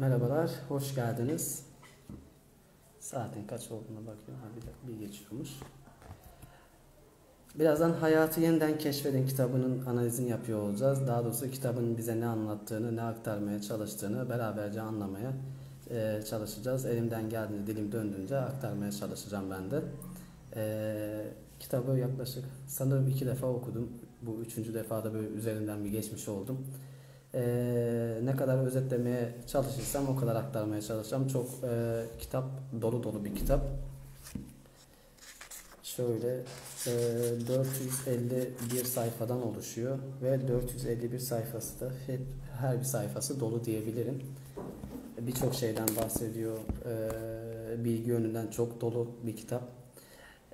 Merhabalar, hoş geldiniz. Saatin kaç olduğuna bakıyorum. Ha, bir, bir geçiyormuş. Birazdan Hayatı Yeniden Keşfedin kitabının analizini yapıyor olacağız. Daha doğrusu kitabın bize ne anlattığını, ne aktarmaya çalıştığını beraberce anlamaya e, çalışacağız. Elimden geldiğince, dilim döndüğünce aktarmaya çalışacağım ben de. E, kitabı yaklaşık sanırım iki defa okudum. Bu üçüncü defada böyle üzerinden bir geçmiş oldum. Ee, ne kadar özetlemeye çalışırsam o kadar aktarmaya çalışacağım. Çok e, kitap dolu dolu bir kitap. Şöyle e, 451 sayfadan oluşuyor ve 451 sayfası da hep her bir sayfası dolu diyebilirim. Birçok şeyden bahsediyor. E, bilgi yönünden çok dolu bir kitap.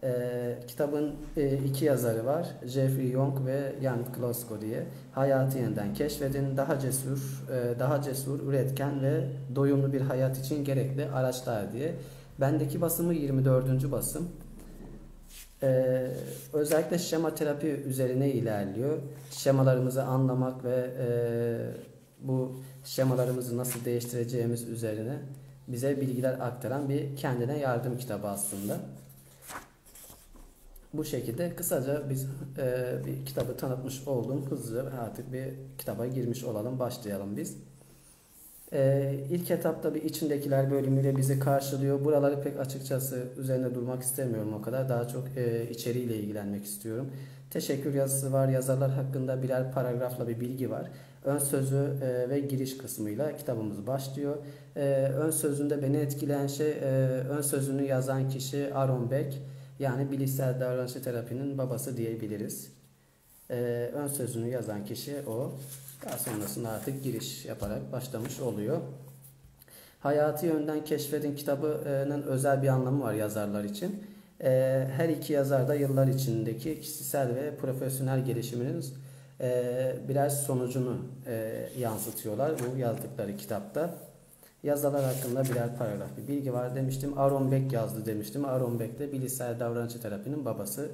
E, kitabın e, iki yazarı var. Jeffrey Young ve Jan Klosko diye. Hayatı yeniden keşfedin. Daha cesur, e, daha cesur, üretken ve doyumlu bir hayat için gerekli araçlar diye. Bendeki basımı 24. basım. Ee, özellikle şema terapi üzerine ilerliyor. Şemalarımızı anlamak ve e, bu şemalarımızı nasıl değiştireceğimiz üzerine bize bilgiler aktaran bir kendine yardım kitabı aslında. Bu şekilde kısaca biz e, bir kitabı tanıtmış oldum. Hızlıca artık bir kitaba girmiş olalım. Başlayalım biz. E, ilk etapta bir içindekiler bölümüyle bizi karşılıyor. Buraları pek açıkçası üzerine durmak istemiyorum o kadar. Daha çok e, içeriğiyle ilgilenmek istiyorum. Teşekkür yazısı var. Yazarlar hakkında birer paragrafla bir bilgi var. Ön sözü e, ve giriş kısmıyla kitabımız başlıyor. E, ön sözünde beni etkileyen şey e, ön sözünü yazan kişi Aaron Beck. Yani bilişsel davranış terapinin babası diyebiliriz. Ee, ön sözünü yazan kişi o. Daha sonrasında artık giriş yaparak başlamış oluyor. Hayatı Yönden Keşfedin kitabının özel bir anlamı var yazarlar için. Ee, her iki yazar da yıllar içindeki kişisel ve profesyonel gelişiminin e, birer sonucunu e, yansıtıyorlar bu yazdıkları kitapta. Yazarlar hakkında birer paragraf bir bilgi var demiştim. Aaron Beck yazdı demiştim. Aaron Beck de bilişsel davranışçı terapinin babası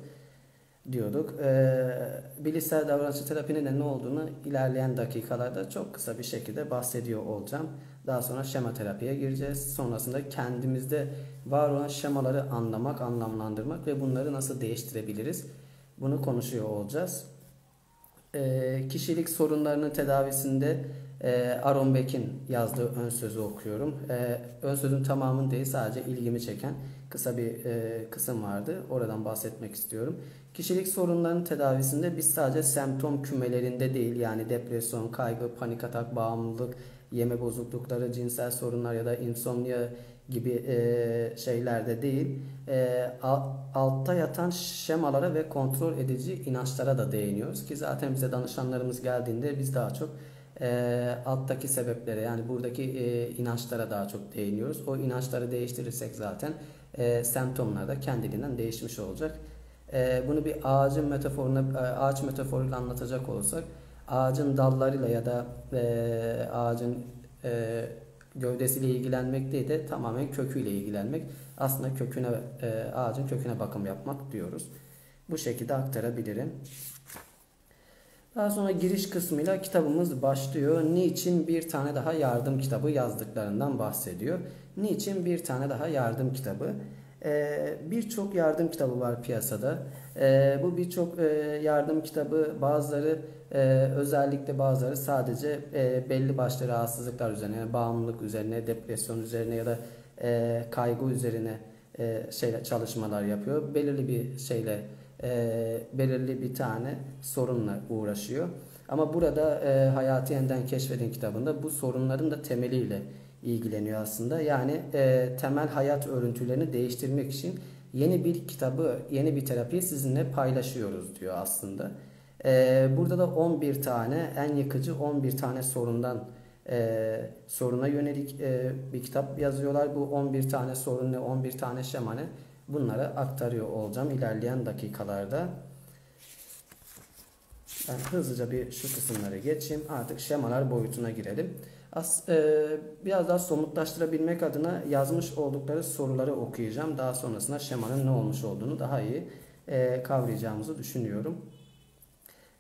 diyorduk. Ee, bilişsel davranışçı terapinin de ne olduğunu ilerleyen dakikalarda çok kısa bir şekilde bahsediyor olacağım. Daha sonra şema terapiye gireceğiz. Sonrasında kendimizde var olan şemaları anlamak, anlamlandırmak ve bunları nasıl değiştirebiliriz? Bunu konuşuyor olacağız. Ee, kişilik sorunlarının tedavisinde e, Aaron Beck'in yazdığı ön sözü okuyorum. E, ön sözün tamamını değil sadece ilgimi çeken kısa bir e, kısım vardı. Oradan bahsetmek istiyorum. Kişilik sorunlarının tedavisinde biz sadece semptom kümelerinde değil yani depresyon, kaygı, panik atak, bağımlılık, yeme bozuklukları, cinsel sorunlar ya da insomnia gibi e, şeylerde değil e, altta yatan şemalara ve kontrol edici inançlara da değiniyoruz ki zaten bize danışanlarımız geldiğinde biz daha çok e, alttaki sebeplere yani buradaki e, inançlara daha çok değiniyoruz. O inançları değiştirirsek zaten e, semptomlar da kendiliğinden değişmiş olacak. E, bunu bir ağacın metaforuna e, ağaç metaforuyla anlatacak olursak ağacın dallarıyla ya da e, ağacın e, gövdesiyle ilgilenmek değil de tamamen köküyle ilgilenmek. Aslında köküne e, ağacın köküne bakım yapmak diyoruz. Bu şekilde aktarabilirim. Daha sonra giriş kısmıyla kitabımız başlıyor. Niçin bir tane daha yardım kitabı yazdıklarından bahsediyor. Niçin bir tane daha yardım kitabı? Ee, birçok yardım kitabı var piyasada. Ee, bu birçok e, yardım kitabı bazıları e, özellikle bazıları sadece e, belli başlı rahatsızlıklar üzerine, yani bağımlılık üzerine, depresyon üzerine ya da e, kaygı üzerine e, şeyle çalışmalar yapıyor. Belirli bir şeyle e, belirli bir tane sorunla uğraşıyor. Ama burada e, Hayatı Yeniden Keşfedin kitabında bu sorunların da temeliyle ilgileniyor aslında. Yani e, temel hayat örüntülerini değiştirmek için yeni bir kitabı, yeni bir terapiyi sizinle paylaşıyoruz diyor aslında. E, burada da 11 tane en yıkıcı 11 tane sorundan e, soruna yönelik e, bir kitap yazıyorlar. Bu 11 tane sorun ne, 11 tane şema ne bunları aktarıyor olacağım ilerleyen dakikalarda. Ben hızlıca bir şu kısımları geçeyim. Artık şemalar boyutuna girelim. As, e, biraz daha somutlaştırabilmek adına yazmış oldukları soruları okuyacağım. Daha sonrasında şemanın ne olmuş olduğunu daha iyi e, kavrayacağımızı düşünüyorum.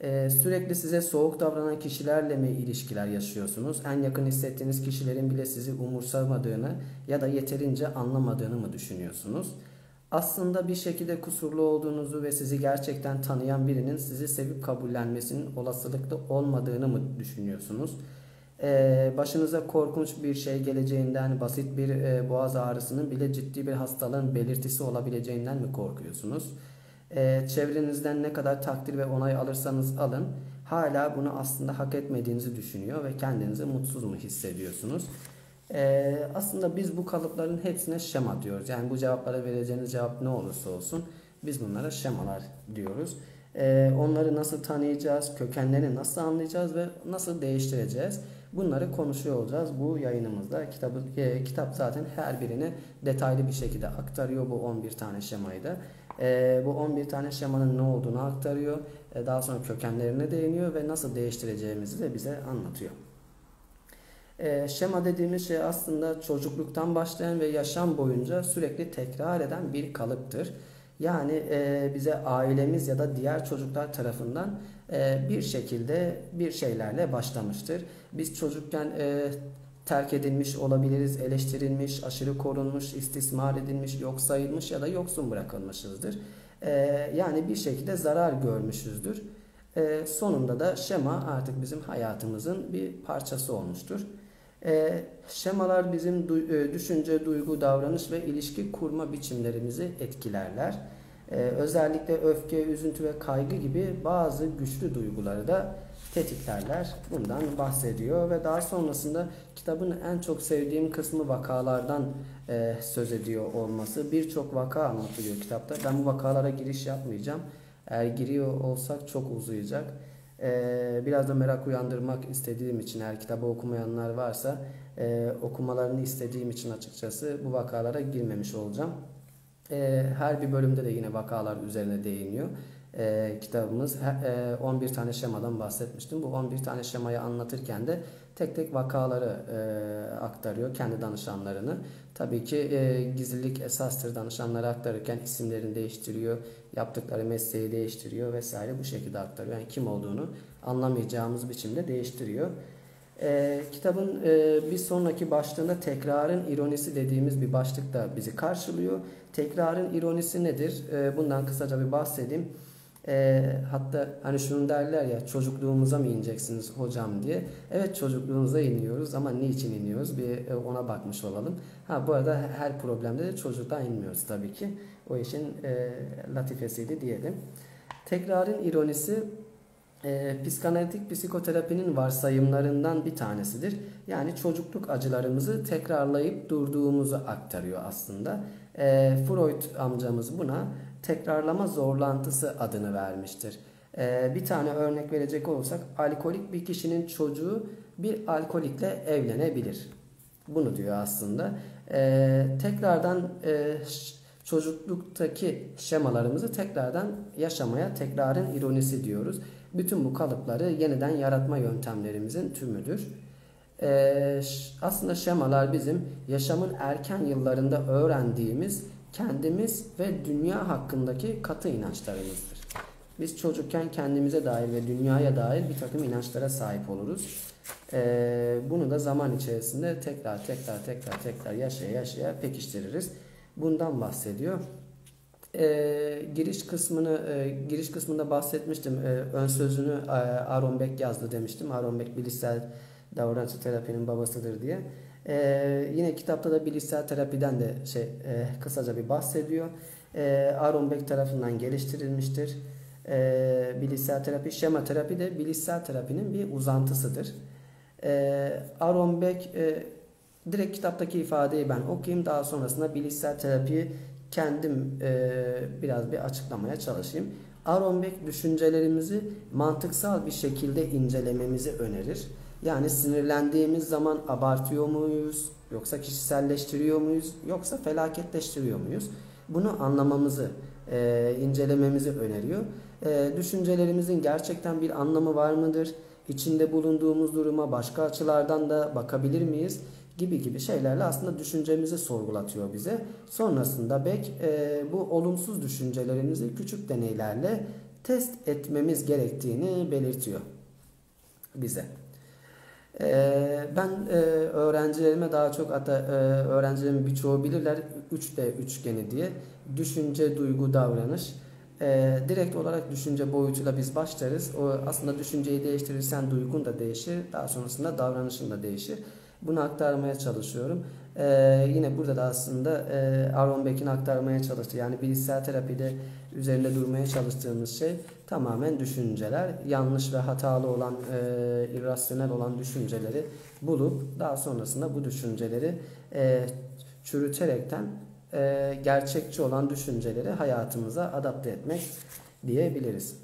Ee, sürekli size soğuk davranan kişilerle mi ilişkiler yaşıyorsunuz? En yakın hissettiğiniz kişilerin bile sizi umursamadığını ya da yeterince anlamadığını mı düşünüyorsunuz? Aslında bir şekilde kusurlu olduğunuzu ve sizi gerçekten tanıyan birinin sizi sevip kabullenmesinin olasılıklı olmadığını mı düşünüyorsunuz? Ee, başınıza korkunç bir şey geleceğinden, basit bir e, boğaz ağrısının bile ciddi bir hastalığın belirtisi olabileceğinden mi korkuyorsunuz? Ee, çevrenizden ne kadar takdir ve onay alırsanız alın, hala bunu aslında hak etmediğinizi düşünüyor ve kendinizi mutsuz mu hissediyorsunuz? Ee, aslında biz bu kalıpların hepsine şema diyoruz. Yani bu cevaplara vereceğiniz cevap ne olursa olsun biz bunlara şemalar diyoruz. Ee, onları nasıl tanıyacağız, kökenlerini nasıl anlayacağız ve nasıl değiştireceğiz? Bunları konuşuyor olacağız bu yayınımızda. Kitabı, e, kitap zaten her birini detaylı bir şekilde aktarıyor bu 11 tane şemayı da. E, bu 11 tane şemanın ne olduğunu aktarıyor. E, daha sonra kökenlerine değiniyor ve nasıl değiştireceğimizi de bize anlatıyor. E, şema dediğimiz şey aslında çocukluktan başlayan ve yaşam boyunca sürekli tekrar eden bir kalıptır. Yani e, bize ailemiz ya da diğer çocuklar tarafından e, bir şekilde bir şeylerle başlamıştır. Biz çocukken e, terk edilmiş olabiliriz, eleştirilmiş, aşırı korunmuş, istismar edilmiş, yok sayılmış ya da yoksun bırakılmışızdır. Yani bir şekilde zarar görmüşüzdür. Sonunda da şema artık bizim hayatımızın bir parçası olmuştur. E, şemalar bizim du e, düşünce, duygu, davranış ve ilişki kurma biçimlerimizi etkilerler. E, özellikle öfke, üzüntü ve kaygı gibi bazı güçlü duyguları da tetiklerler. Bundan bahsediyor ve daha sonrasında kitabın en çok sevdiğim kısmı vakalardan e, söz ediyor olması. Birçok vaka anlatılıyor kitapta. Ben bu vakalara giriş yapmayacağım. Eğer giriyor olsak çok uzayacak. Ee, biraz da merak uyandırmak istediğim için eğer kitabı okumayanlar varsa e, okumalarını istediğim için açıkçası bu vakalara girmemiş olacağım. E, her bir bölümde de yine vakalar üzerine değiniyor. E, kitabımız e, 11 tane şemadan bahsetmiştim. Bu 11 tane şemayı anlatırken de tek tek vakaları e, aktarıyor kendi danışanlarını. Tabii ki e, gizlilik esastır danışanlara aktarırken isimlerini değiştiriyor, yaptıkları mesleği değiştiriyor vesaire bu şekilde aktarıyor. Yani kim olduğunu anlamayacağımız biçimde değiştiriyor. E, kitabın e, bir sonraki başlığında tekrarın ironisi dediğimiz bir başlık da bizi karşılıyor. Tekrarın ironisi nedir? E, bundan kısaca bir bahsedeyim. E, hatta hani şunu derler ya çocukluğumuza mı ineceksiniz hocam diye. Evet çocukluğumuza iniyoruz ama niçin iniyoruz bir e, ona bakmış olalım. Ha bu arada her problemde de çocuktan inmiyoruz tabii ki. O işin e, latifesiydi diyelim. Tekrarın ironisi e, psikanalitik psikoterapinin varsayımlarından bir tanesidir. Yani çocukluk acılarımızı tekrarlayıp durduğumuzu aktarıyor aslında. E, Freud amcamız buna tekrarlama zorlantısı adını vermiştir. E, bir tane örnek verecek olursak alkolik bir kişinin çocuğu bir alkolikle evlenebilir. Bunu diyor aslında. E, tekrardan e, çocukluktaki şemalarımızı tekrardan yaşamaya tekrarın ironisi diyoruz. Bütün bu kalıpları yeniden yaratma yöntemlerimizin tümüdür. Ee, aslında şemalar bizim yaşamın erken yıllarında öğrendiğimiz kendimiz ve dünya hakkındaki katı inançlarımızdır. Biz çocukken kendimize dair ve dünyaya dair bir takım inançlara sahip oluruz. Ee, bunu da zaman içerisinde tekrar tekrar tekrar tekrar yaşaya yaşaya pekiştiririz. Bundan bahsediyor. E, giriş kısmını e, giriş kısmında bahsetmiştim. E, ön sözünü e, Aaron Beck yazdı demiştim. Aaron Beck bilişsel davranış terapinin babasıdır diye. E, yine kitapta da bilişsel terapiden de şey e, kısaca bir bahsediyor. E, Aaron Beck tarafından geliştirilmiştir. E, bilişsel terapi, şema terapi de bilişsel terapinin bir uzantısıdır. E, Aaron Beck e, direkt kitaptaki ifadeyi ben okuyayım. Daha sonrasında bilişsel terapiyi kendim e, biraz bir açıklamaya çalışayım. Aaron Beck düşüncelerimizi mantıksal bir şekilde incelememizi önerir. Yani sinirlendiğimiz zaman abartıyor muyuz? Yoksa kişiselleştiriyor muyuz? Yoksa felaketleştiriyor muyuz? Bunu anlamamızı, e, incelememizi öneriyor. E, düşüncelerimizin gerçekten bir anlamı var mıdır? İçinde bulunduğumuz duruma başka açılardan da bakabilir miyiz? gibi gibi şeylerle aslında düşüncemizi sorgulatıyor bize. Sonrasında Beck e, bu olumsuz düşüncelerimizi küçük deneylerle test etmemiz gerektiğini belirtiyor bize. Ee, ben e, öğrencilerime daha çok hatta e, öğrencilerimin birçoğu bilirler 3D üçgeni diye düşünce, duygu, davranış. Ee, direkt olarak düşünce boyutuyla biz başlarız. O aslında düşünceyi değiştirirsen duygun da değişir. Daha sonrasında davranışın da değişir. Bunu aktarmaya çalışıyorum. Ee, yine burada da aslında e, Aaron Beck'in aktarmaya çalıştığı yani bilişsel terapide üzerinde durmaya çalıştığımız şey tamamen düşünceler. Yanlış ve hatalı olan, e, irrasyonel olan düşünceleri bulup daha sonrasında bu düşünceleri e, çürüterekten e, gerçekçi olan düşünceleri hayatımıza adapte etmek diyebiliriz.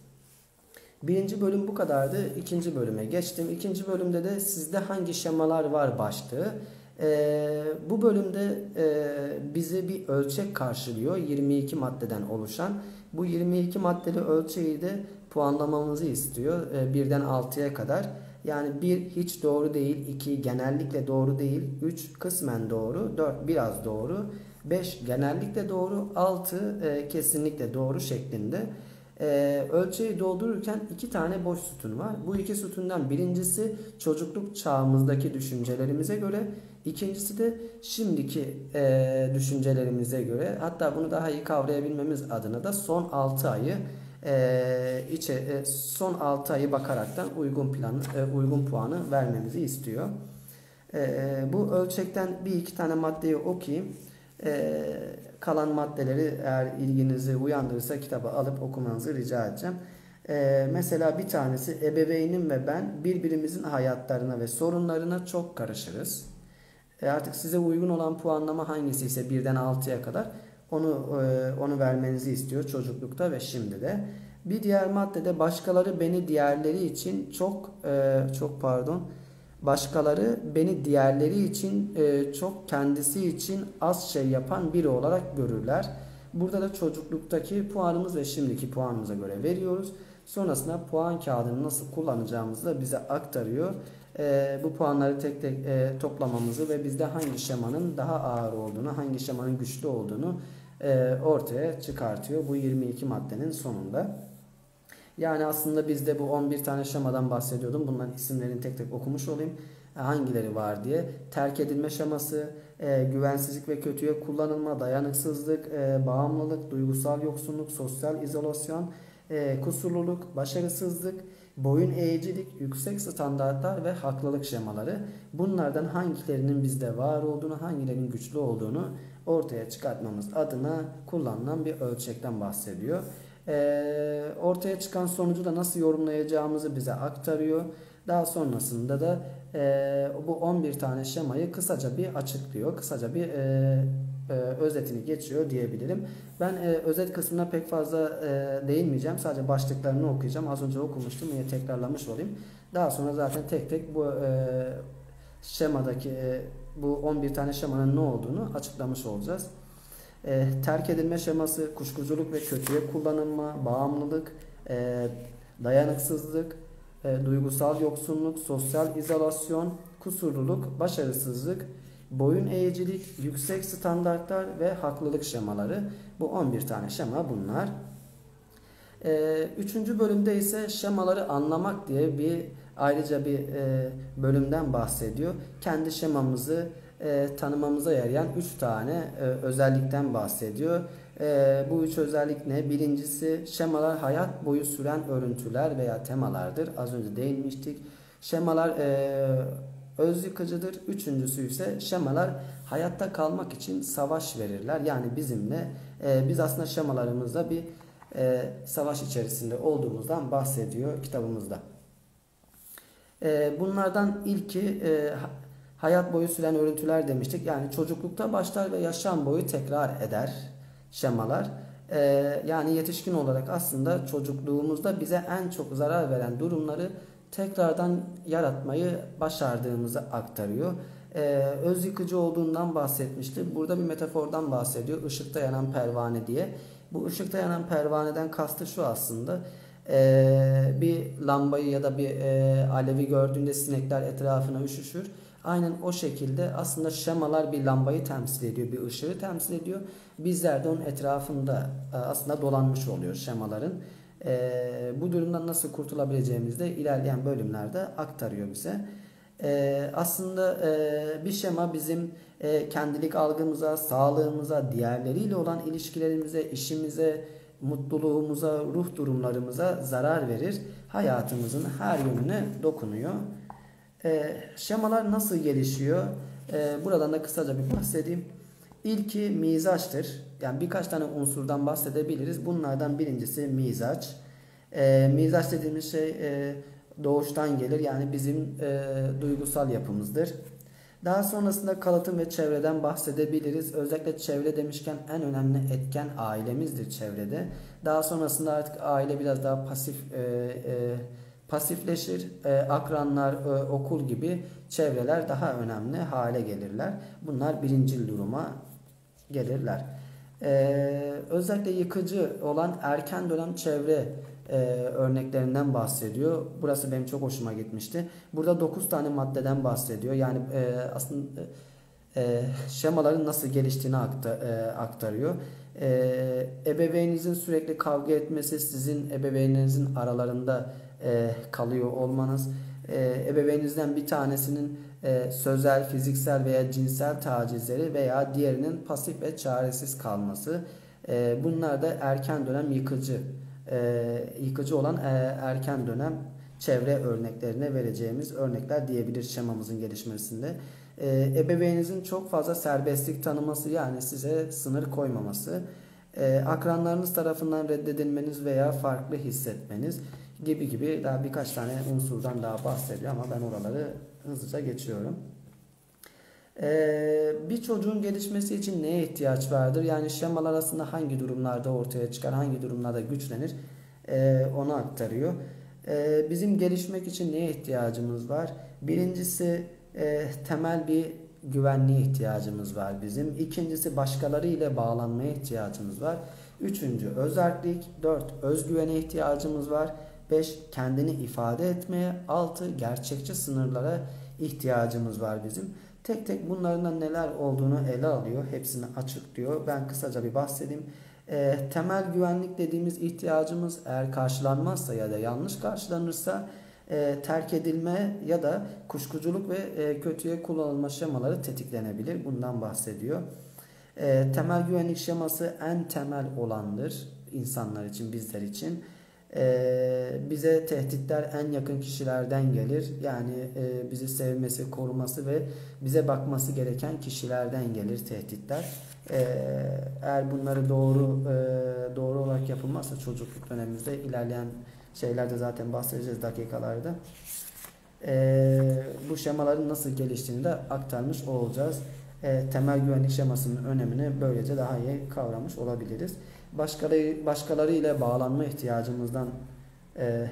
Birinci bölüm bu kadardı. İkinci bölüme geçtim. İkinci bölümde de sizde hangi şemalar var başlığı. E, bu bölümde e, bize bir ölçek karşılıyor. 22 maddeden oluşan. Bu 22 maddeli ölçeği de puanlamamızı istiyor. E, birden 6'ya kadar. Yani 1 hiç doğru değil, 2 genellikle doğru değil, 3 kısmen doğru, 4 biraz doğru, 5 genellikle doğru, 6 e, kesinlikle doğru şeklinde. E, ölçeği doldururken iki tane boş sütun var. Bu iki sütundan birincisi çocukluk çağımızdaki düşüncelerimize göre, ikincisi de şimdiki e, düşüncelerimize göre. Hatta bunu daha iyi kavrayabilmemiz adına da son 6 ayı e, içe, e, son 6 ayı bakaraktan uygun plan e, uygun puanı vermemizi istiyor. E, bu ölçekten bir iki tane maddeyi okuyayım. E, kalan maddeleri eğer ilginizi uyandırırsa kitabı alıp okumanızı rica edeceğim. E, mesela bir tanesi ebeveynim ve ben birbirimizin hayatlarına ve sorunlarına çok karışırız. E, artık size uygun olan puanlama hangisi ise birden 6'ya kadar onu e, onu vermenizi istiyor çocuklukta ve şimdi de. Bir diğer maddede başkaları beni diğerleri için çok e, çok pardon başkaları beni diğerleri için e, çok kendisi için az şey yapan biri olarak görürler. Burada da çocukluktaki puanımız ve şimdiki puanımıza göre veriyoruz. Sonrasında puan kağıdını nasıl kullanacağımızı da bize aktarıyor. E, bu puanları tek tek e, toplamamızı ve bizde hangi şemanın daha ağır olduğunu, hangi şemanın güçlü olduğunu ortaya çıkartıyor bu 22 maddenin sonunda. Yani aslında bizde bu 11 tane şemadan bahsediyordum. Bunların isimlerini tek tek okumuş olayım. E, hangileri var diye. Terk edilme şeması, e, güvensizlik ve kötüye kullanılma, dayanıksızlık, e, bağımlılık, duygusal yoksunluk, sosyal izolasyon, e, kusurluluk, başarısızlık, boyun eğicilik, yüksek standartlar ve haklılık şemaları. Bunlardan hangilerinin bizde var olduğunu, hangilerinin güçlü olduğunu ortaya çıkartmamız adına kullanılan bir ölçekten bahsediyor. Ee, ortaya çıkan sonucu da nasıl yorumlayacağımızı bize aktarıyor. Daha sonrasında da e, bu 11 tane şemayı kısaca bir açıklıyor. Kısaca bir e, e, özetini geçiyor diyebilirim. Ben e, özet kısmına pek fazla değinmeyeceğim. Sadece başlıklarını okuyacağım. Az önce okumuştum. Yine tekrarlamış olayım. Daha sonra zaten tek tek bu şemadaki e, bu 11 tane şemanın ne olduğunu açıklamış olacağız. E, terk edilme şeması, kuşkuculuk ve kötüye kullanılma, bağımlılık, e, dayanıksızlık, e, duygusal yoksunluk, sosyal izolasyon, kusurluluk, başarısızlık, boyun eğicilik, yüksek standartlar ve haklılık şemaları. Bu 11 tane şema bunlar. E, üçüncü bölümde ise şemaları anlamak diye bir ayrıca bir e, bölümden bahsediyor. Kendi şemamızı e, tanımamıza yarayan 3 tane e, özellikten bahsediyor. E, bu üç özellik ne? Birincisi şemalar hayat boyu süren örüntüler veya temalardır. Az önce değinmiştik. Şemalar e, öz yıkıcıdır. Üçüncüsü ise şemalar hayatta kalmak için savaş verirler. Yani bizimle e, biz aslında şemalarımızda bir e, savaş içerisinde olduğumuzdan bahsediyor kitabımızda. E, bunlardan ilki e, hayat boyu süren örüntüler demiştik. Yani çocuklukta başlar ve yaşam boyu tekrar eder şemalar. Ee, yani yetişkin olarak aslında çocukluğumuzda bize en çok zarar veren durumları tekrardan yaratmayı başardığımızı aktarıyor. Ee, öz yıkıcı olduğundan bahsetmişti. Burada bir metafordan bahsediyor. Işıkta yanan pervane diye. Bu ışıkta yanan pervaneden kastı şu aslında. Ee, bir lambayı ya da bir e, alevi gördüğünde sinekler etrafına üşüşür Aynen o şekilde aslında şemalar bir lambayı temsil ediyor, bir ışığı temsil ediyor. Bizler de onun etrafında e, aslında dolanmış oluyor şemaların. E, bu durumdan nasıl kurtulabileceğimizi de ilerleyen bölümlerde aktarıyor bize. E, aslında bir şema bizim kendilik algımıza, sağlığımıza, diğerleriyle olan ilişkilerimize, işimize, mutluluğumuza, ruh durumlarımıza zarar verir. Hayatımızın her yönüne dokunuyor. E, şemalar nasıl gelişiyor? E, buradan da kısaca bir bahsedeyim. İlki mizaçtır. Yani birkaç tane unsurdan bahsedebiliriz. Bunlardan birincisi mizaç. E, mizaç dediğimiz şey e, doğuştan gelir. Yani bizim e, duygusal yapımızdır. Daha sonrasında kalıtım ve çevreden bahsedebiliriz. Özellikle çevre demişken en önemli etken ailemizdir çevrede. Daha sonrasında artık aile biraz daha pasif e, e, pasifleşir. E, akranlar, e, okul gibi çevreler daha önemli hale gelirler. Bunlar birincil duruma gelirler. E, özellikle yıkıcı olan erken dönem çevre e, örneklerinden bahsediyor. Burası benim çok hoşuma gitmişti. Burada 9 tane maddeden bahsediyor. Yani e, aslında e, şemaların nasıl geliştiğini e, aktarıyor. E, ebeveyninizin sürekli kavga etmesi, sizin ebeveyninizin aralarında e, kalıyor olmanız, e, ebeveyninizden bir tanesinin e, sözel, fiziksel veya cinsel tacizleri veya diğerinin pasif ve çaresiz kalması. E, bunlar da erken dönem yıkıcı e, yıkıcı olan e, erken dönem çevre örneklerine vereceğimiz örnekler diyebilir şemamızın gelişmesinde. E, ebeveyninizin çok fazla serbestlik tanıması yani size sınır koymaması, e, akranlarınız tarafından reddedilmeniz veya farklı hissetmeniz gibi gibi daha birkaç tane unsurdan daha bahsediyor ama ben oraları hızlıca geçiyorum. Ee, bir çocuğun gelişmesi için neye ihtiyaç vardır? Yani şemalar arasında hangi durumlarda ortaya çıkar, hangi durumlarda güçlenir ee, onu aktarıyor. Ee, bizim gelişmek için neye ihtiyacımız var? Birincisi e, temel bir güvenliğe ihtiyacımız var bizim. İkincisi başkaları ile bağlanmaya ihtiyacımız var. Üçüncü özerklik. Dört özgüvene ihtiyacımız var. Beş kendini ifade etmeye. Altı gerçekçi sınırlara ihtiyacımız var bizim. Tek tek bunların neler olduğunu ele alıyor. Hepsini açıklıyor. Ben kısaca bir bahsedeyim. E, temel güvenlik dediğimiz ihtiyacımız eğer karşılanmazsa ya da yanlış karşılanırsa e, terk edilme ya da kuşkuculuk ve e, kötüye kullanılma şemaları tetiklenebilir. Bundan bahsediyor. E, temel güvenlik şeması en temel olandır insanlar için, bizler için e, bize tehditler en yakın kişilerden gelir. Yani e, bizi sevmesi, koruması ve bize bakması gereken kişilerden gelir tehditler. E, eğer bunları doğru e, doğru olarak yapılmazsa çocukluk dönemimizde ilerleyen şeylerde zaten bahsedeceğiz dakikalarda. E, bu şemaların nasıl geliştiğini de aktarmış olacağız. Temel güvenlik şemasının önemini böylece daha iyi kavramış olabiliriz başkaları, başkaları ile bağlanma ihtiyacımızdan e,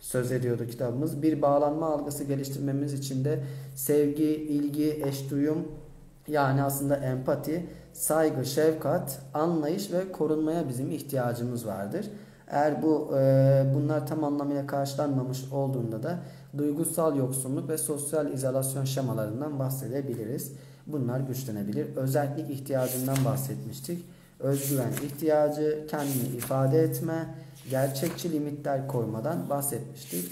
söz ediyordu kitabımız. Bir bağlanma algısı geliştirmemiz için de sevgi, ilgi, eşduyum yani aslında empati, saygı, şefkat, anlayış ve korunmaya bizim ihtiyacımız vardır. Eğer bu e, bunlar tam anlamıyla karşılanmamış olduğunda da duygusal yoksunluk ve sosyal izolasyon şemalarından bahsedebiliriz. Bunlar güçlenebilir. Özellik ihtiyacından bahsetmiştik özgüven ihtiyacı, kendini ifade etme, gerçekçi limitler koymadan bahsetmiştik.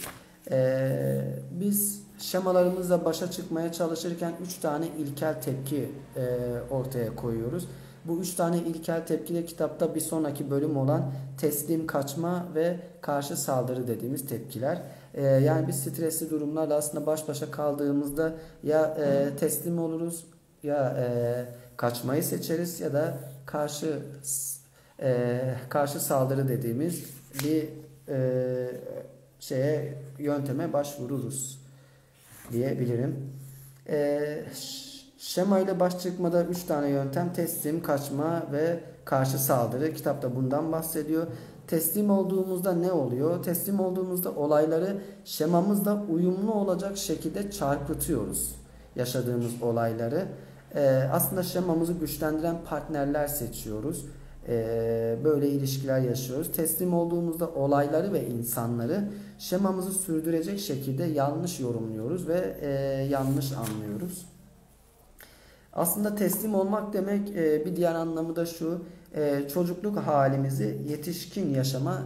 Ee, biz şemalarımızla başa çıkmaya çalışırken 3 tane ilkel tepki e, ortaya koyuyoruz. Bu üç tane ilkel tepki de kitapta bir sonraki bölüm olan teslim kaçma ve karşı saldırı dediğimiz tepkiler. Ee, yani biz stresli durumlarla aslında baş başa kaldığımızda ya e, teslim oluruz ya e, kaçmayı seçeriz ya da karşı e, karşı saldırı dediğimiz bir e, şeye yönteme başvururuz diyebilirim. E, şema ile baş çıkmada 3 tane yöntem teslim, kaçma ve karşı saldırı. Kitapta bundan bahsediyor. Teslim olduğumuzda ne oluyor? Teslim olduğumuzda olayları şemamızla uyumlu olacak şekilde çarpıtıyoruz. Yaşadığımız olayları e, aslında şemamızı güçlendiren partnerler seçiyoruz. E, böyle ilişkiler yaşıyoruz. Teslim olduğumuzda olayları ve insanları şemamızı sürdürecek şekilde yanlış yorumluyoruz ve e, yanlış anlıyoruz. Aslında teslim olmak demek e, bir diğer anlamı da şu. E, çocukluk halimizi yetişkin yaşama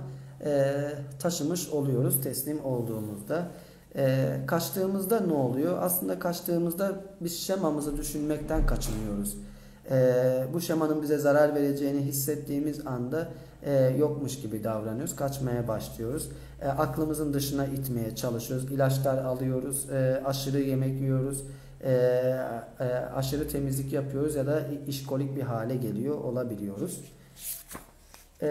taşımış oluyoruz teslim olduğumuzda. E, kaçtığımızda ne oluyor? Aslında kaçtığımızda biz şemamızı düşünmekten kaçınıyoruz. E, bu şemanın bize zarar vereceğini hissettiğimiz anda e, yokmuş gibi davranıyoruz. Kaçmaya başlıyoruz. E, aklımızın dışına itmeye çalışıyoruz. İlaçlar alıyoruz. E, aşırı yemek yiyoruz. E, e, aşırı temizlik yapıyoruz ya da işkolik bir hale geliyor olabiliyoruz. E,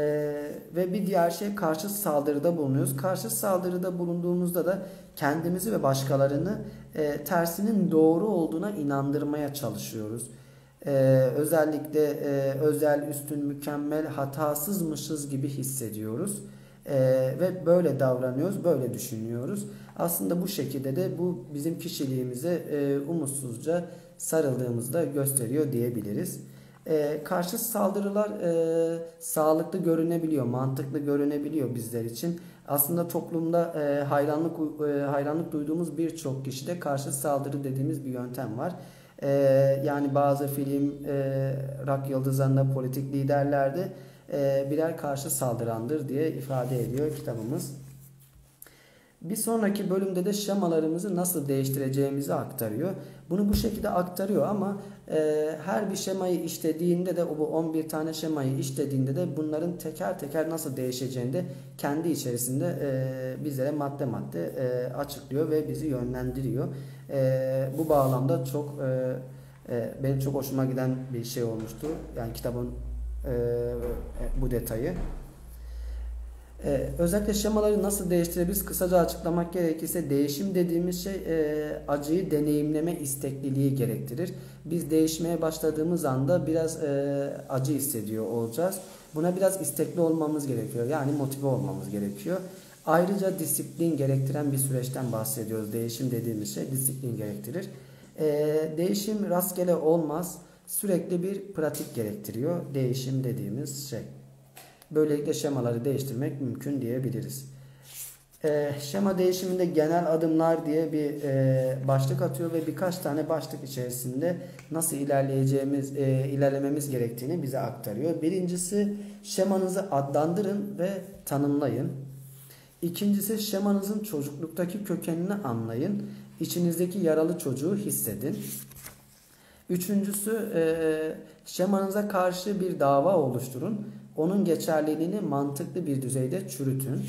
ve bir diğer şey karşı saldırıda bulunuyoruz. Karşı saldırıda bulunduğumuzda da kendimizi ve başkalarını e, tersinin doğru olduğuna inandırmaya çalışıyoruz. Ee, özellikle e, özel, üstün, mükemmel, hatasızmışız gibi hissediyoruz. Ee, ve böyle davranıyoruz, böyle düşünüyoruz. Aslında bu şekilde de bu bizim kişiliğimize e, umutsuzca sarıldığımızda gösteriyor diyebiliriz. E, karşı saldırılar e, sağlıklı görünebiliyor, mantıklı görünebiliyor bizler için. Aslında toplumda e, hayranlık e, hayranlık duyduğumuz birçok kişide karşı saldırı dediğimiz bir yöntem var. E, yani bazı film, e, rock yıldızlarında, politik liderlerde e, birer karşı saldırandır diye ifade ediyor kitabımız. Bir sonraki bölümde de şemalarımızı nasıl değiştireceğimizi aktarıyor. Bunu bu şekilde aktarıyor ama e, her bir şemayı işlediğinde de bu 11 tane şemayı işlediğinde de bunların teker teker nasıl değişeceğini de kendi içerisinde e, bizlere madde madde e, açıklıyor ve bizi yönlendiriyor. E, bu bağlamda çok e, e, benim çok hoşuma giden bir şey olmuştu. Yani kitabın e, bu detayı. Ee, özellikle şemaları nasıl değiştirebiliriz? Kısaca açıklamak gerekirse değişim dediğimiz şey e, acıyı deneyimleme istekliliği gerektirir. Biz değişmeye başladığımız anda biraz e, acı hissediyor olacağız. Buna biraz istekli olmamız gerekiyor. Yani motive olmamız gerekiyor. Ayrıca disiplin gerektiren bir süreçten bahsediyoruz. Değişim dediğimiz şey disiplin gerektirir. E, değişim rastgele olmaz. Sürekli bir pratik gerektiriyor. Değişim dediğimiz şey. Böylelikle şemaları değiştirmek mümkün diyebiliriz. E, şema değişiminde genel adımlar diye bir e, başlık atıyor ve birkaç tane başlık içerisinde nasıl ilerleyeceğimiz, e, ilerlememiz gerektiğini bize aktarıyor. Birincisi şemanızı adlandırın ve tanımlayın. İkincisi şemanızın çocukluktaki kökenini anlayın. İçinizdeki yaralı çocuğu hissedin. Üçüncüsü e, şemanıza karşı bir dava oluşturun onun geçerliliğini mantıklı bir düzeyde çürütün.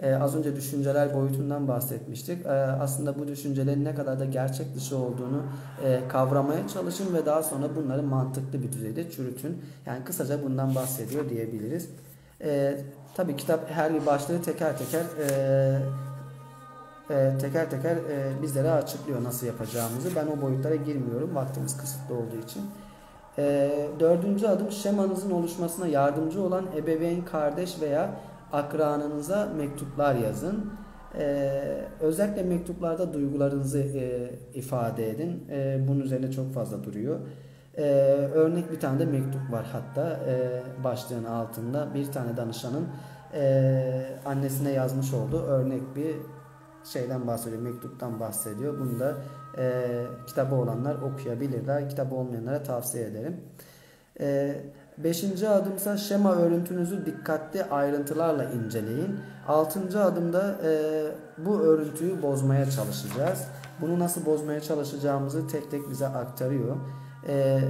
Ee, az önce düşünceler boyutundan bahsetmiştik. Ee, aslında bu düşüncelerin ne kadar da gerçek dışı olduğunu e, kavramaya çalışın ve daha sonra bunları mantıklı bir düzeyde çürütün. Yani kısaca bundan bahsediyor diyebiliriz. Ee, tabii kitap her bir başlığı teker teker e, e, teker teker e, bizlere açıklıyor nasıl yapacağımızı. Ben o boyutlara girmiyorum vaktimiz kısıtlı olduğu için. E, dördüncü adım şemanızın oluşmasına yardımcı olan ebeveyn, kardeş veya akranınıza mektuplar yazın. Ee, özellikle mektuplarda duygularınızı e, ifade edin. E, bunun üzerine çok fazla duruyor. E, örnek bir tane de mektup var hatta e, başlığın altında bir tane danışanın e, annesine yazmış olduğu örnek bir şeyden bahsediyor, mektuptan bahsediyor. Bunu da e, kitabı olanlar okuyabilirler. Kitabı olmayanlara tavsiye ederim. E, beşinci adımsa şema örüntünüzü dikkatli ayrıntılarla inceleyin. Altıncı adımda e, bu örüntüyü bozmaya çalışacağız. Bunu nasıl bozmaya çalışacağımızı tek tek bize aktarıyor. E,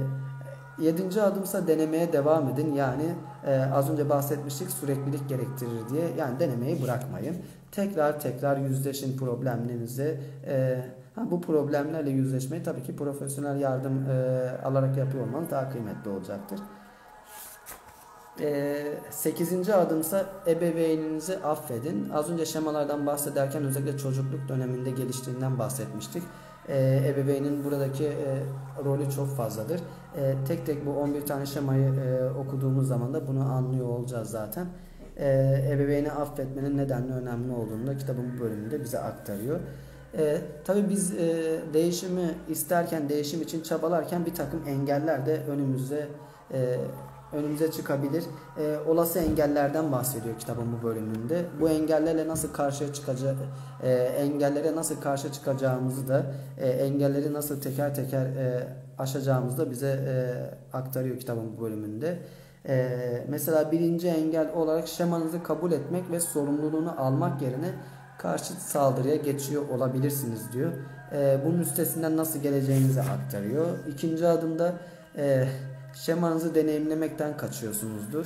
Yedinci adımsa denemeye devam edin. Yani e, az önce bahsetmiştik süreklilik gerektirir diye. Yani denemeyi bırakmayın. Tekrar tekrar yüzleşin problemlerinize. E, ha, bu problemlerle yüzleşmeyi tabii ki profesyonel yardım e, alarak yapıyor olmanız daha kıymetli olacaktır. E, sekizinci adımsa ebeveyninizi affedin. Az önce şemalardan bahsederken özellikle çocukluk döneminde geliştiğinden bahsetmiştik. E, ebeveynin buradaki e, rolü çok fazladır. E, tek tek bu 11 tane şemayı e, okuduğumuz zaman da bunu anlıyor olacağız zaten. E, ebeveyni affetmenin nedenli önemli olduğunu da kitabın bu bölümünde bize aktarıyor. E, tabii biz e, değişimi isterken, değişim için çabalarken bir takım engeller de önümüze e, önümüze çıkabilir. E, olası engellerden bahsediyor kitabın bu bölümünde. Bu engellerle nasıl karşıya çıkacak, e, engellere nasıl karşı çıkacağımızı da, e, engelleri nasıl teker teker e, aşacağımızı da bize e, aktarıyor kitabın bu bölümünde. E, mesela birinci engel olarak şemanızı kabul etmek ve sorumluluğunu almak yerine karşıt saldırıya geçiyor olabilirsiniz diyor. E, bunun üstesinden nasıl geleceğinizi aktarıyor. İkinci adımda e, şemanızı deneyimlemekten kaçıyorsunuzdur.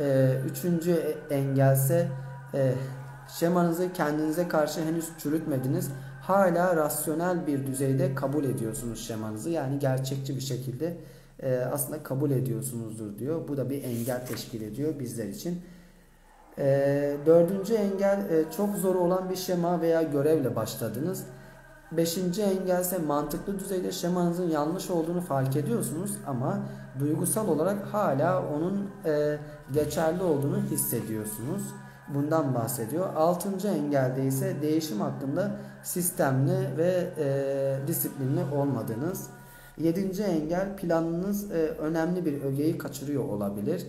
E, üçüncü engelse e, şemanızı kendinize karşı henüz çürütmediniz. Hala rasyonel bir düzeyde kabul ediyorsunuz şemanızı. Yani gerçekçi bir şekilde e, aslında kabul ediyorsunuzdur diyor. Bu da bir engel teşkil ediyor bizler için. E, dördüncü engel e, çok zor olan bir şema veya görevle başladınız. Beşinci engel ise mantıklı düzeyde şemanızın yanlış olduğunu fark ediyorsunuz ama duygusal olarak hala onun e, geçerli olduğunu hissediyorsunuz. Bundan bahsediyor. Altıncı engelde ise değişim hakkında sistemli ve e, disiplinli olmadığınız. Yedinci engel planınız e, önemli bir ögeyi kaçırıyor olabilir.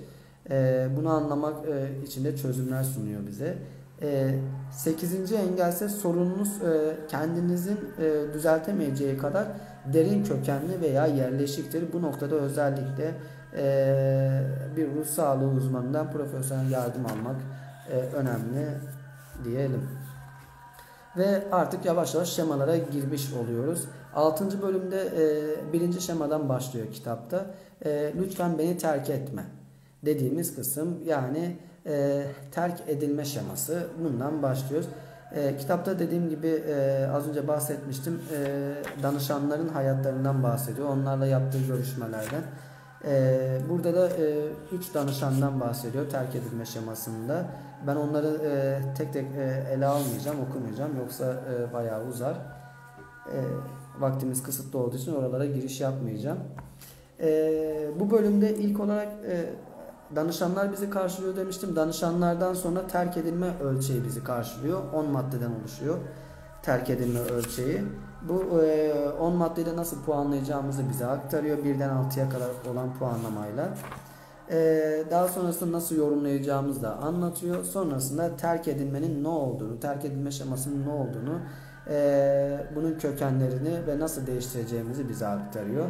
E, bunu anlamak e, için de çözümler sunuyor bize. E, sekizinci engel ise sorununuz e, kendinizin e, düzeltemeyeceği kadar derin kökenli veya yerleşiktir. Bu noktada özellikle e, bir ruh sağlığı uzmanından profesyonel yardım almak e, önemli diyelim. Ve artık yavaş yavaş şemalara girmiş oluyoruz. 6. bölümde e, birinci şemadan başlıyor kitapta. E, lütfen beni terk etme dediğimiz kısım yani terk edilme şeması bundan başlıyoruz. E, kitapta dediğim gibi e, az önce bahsetmiştim e, danışanların hayatlarından bahsediyor. Onlarla yaptığı görüşmelerden. E, burada da 3 e, danışandan bahsediyor terk edilme şemasında. Ben onları e, tek tek e, ele almayacağım, okumayacağım. Yoksa e, bayağı uzar. E, vaktimiz kısıtlı olduğu için oralara giriş yapmayacağım. E, bu bölümde ilk olarak e, danışanlar bizi karşılıyor demiştim. Danışanlardan sonra terk edilme ölçeği bizi karşılıyor. 10 maddeden oluşuyor terk edilme ölçeği. Bu 10 e, maddeyle nasıl puanlayacağımızı bize aktarıyor. Birden 6'ya kadar olan puanlamayla. Ee, daha sonrasında nasıl yorumlayacağımızı da anlatıyor. Sonrasında terk edilmenin ne olduğunu, terk edilme şemasının ne olduğunu, e, bunun kökenlerini ve nasıl değiştireceğimizi bize aktarıyor.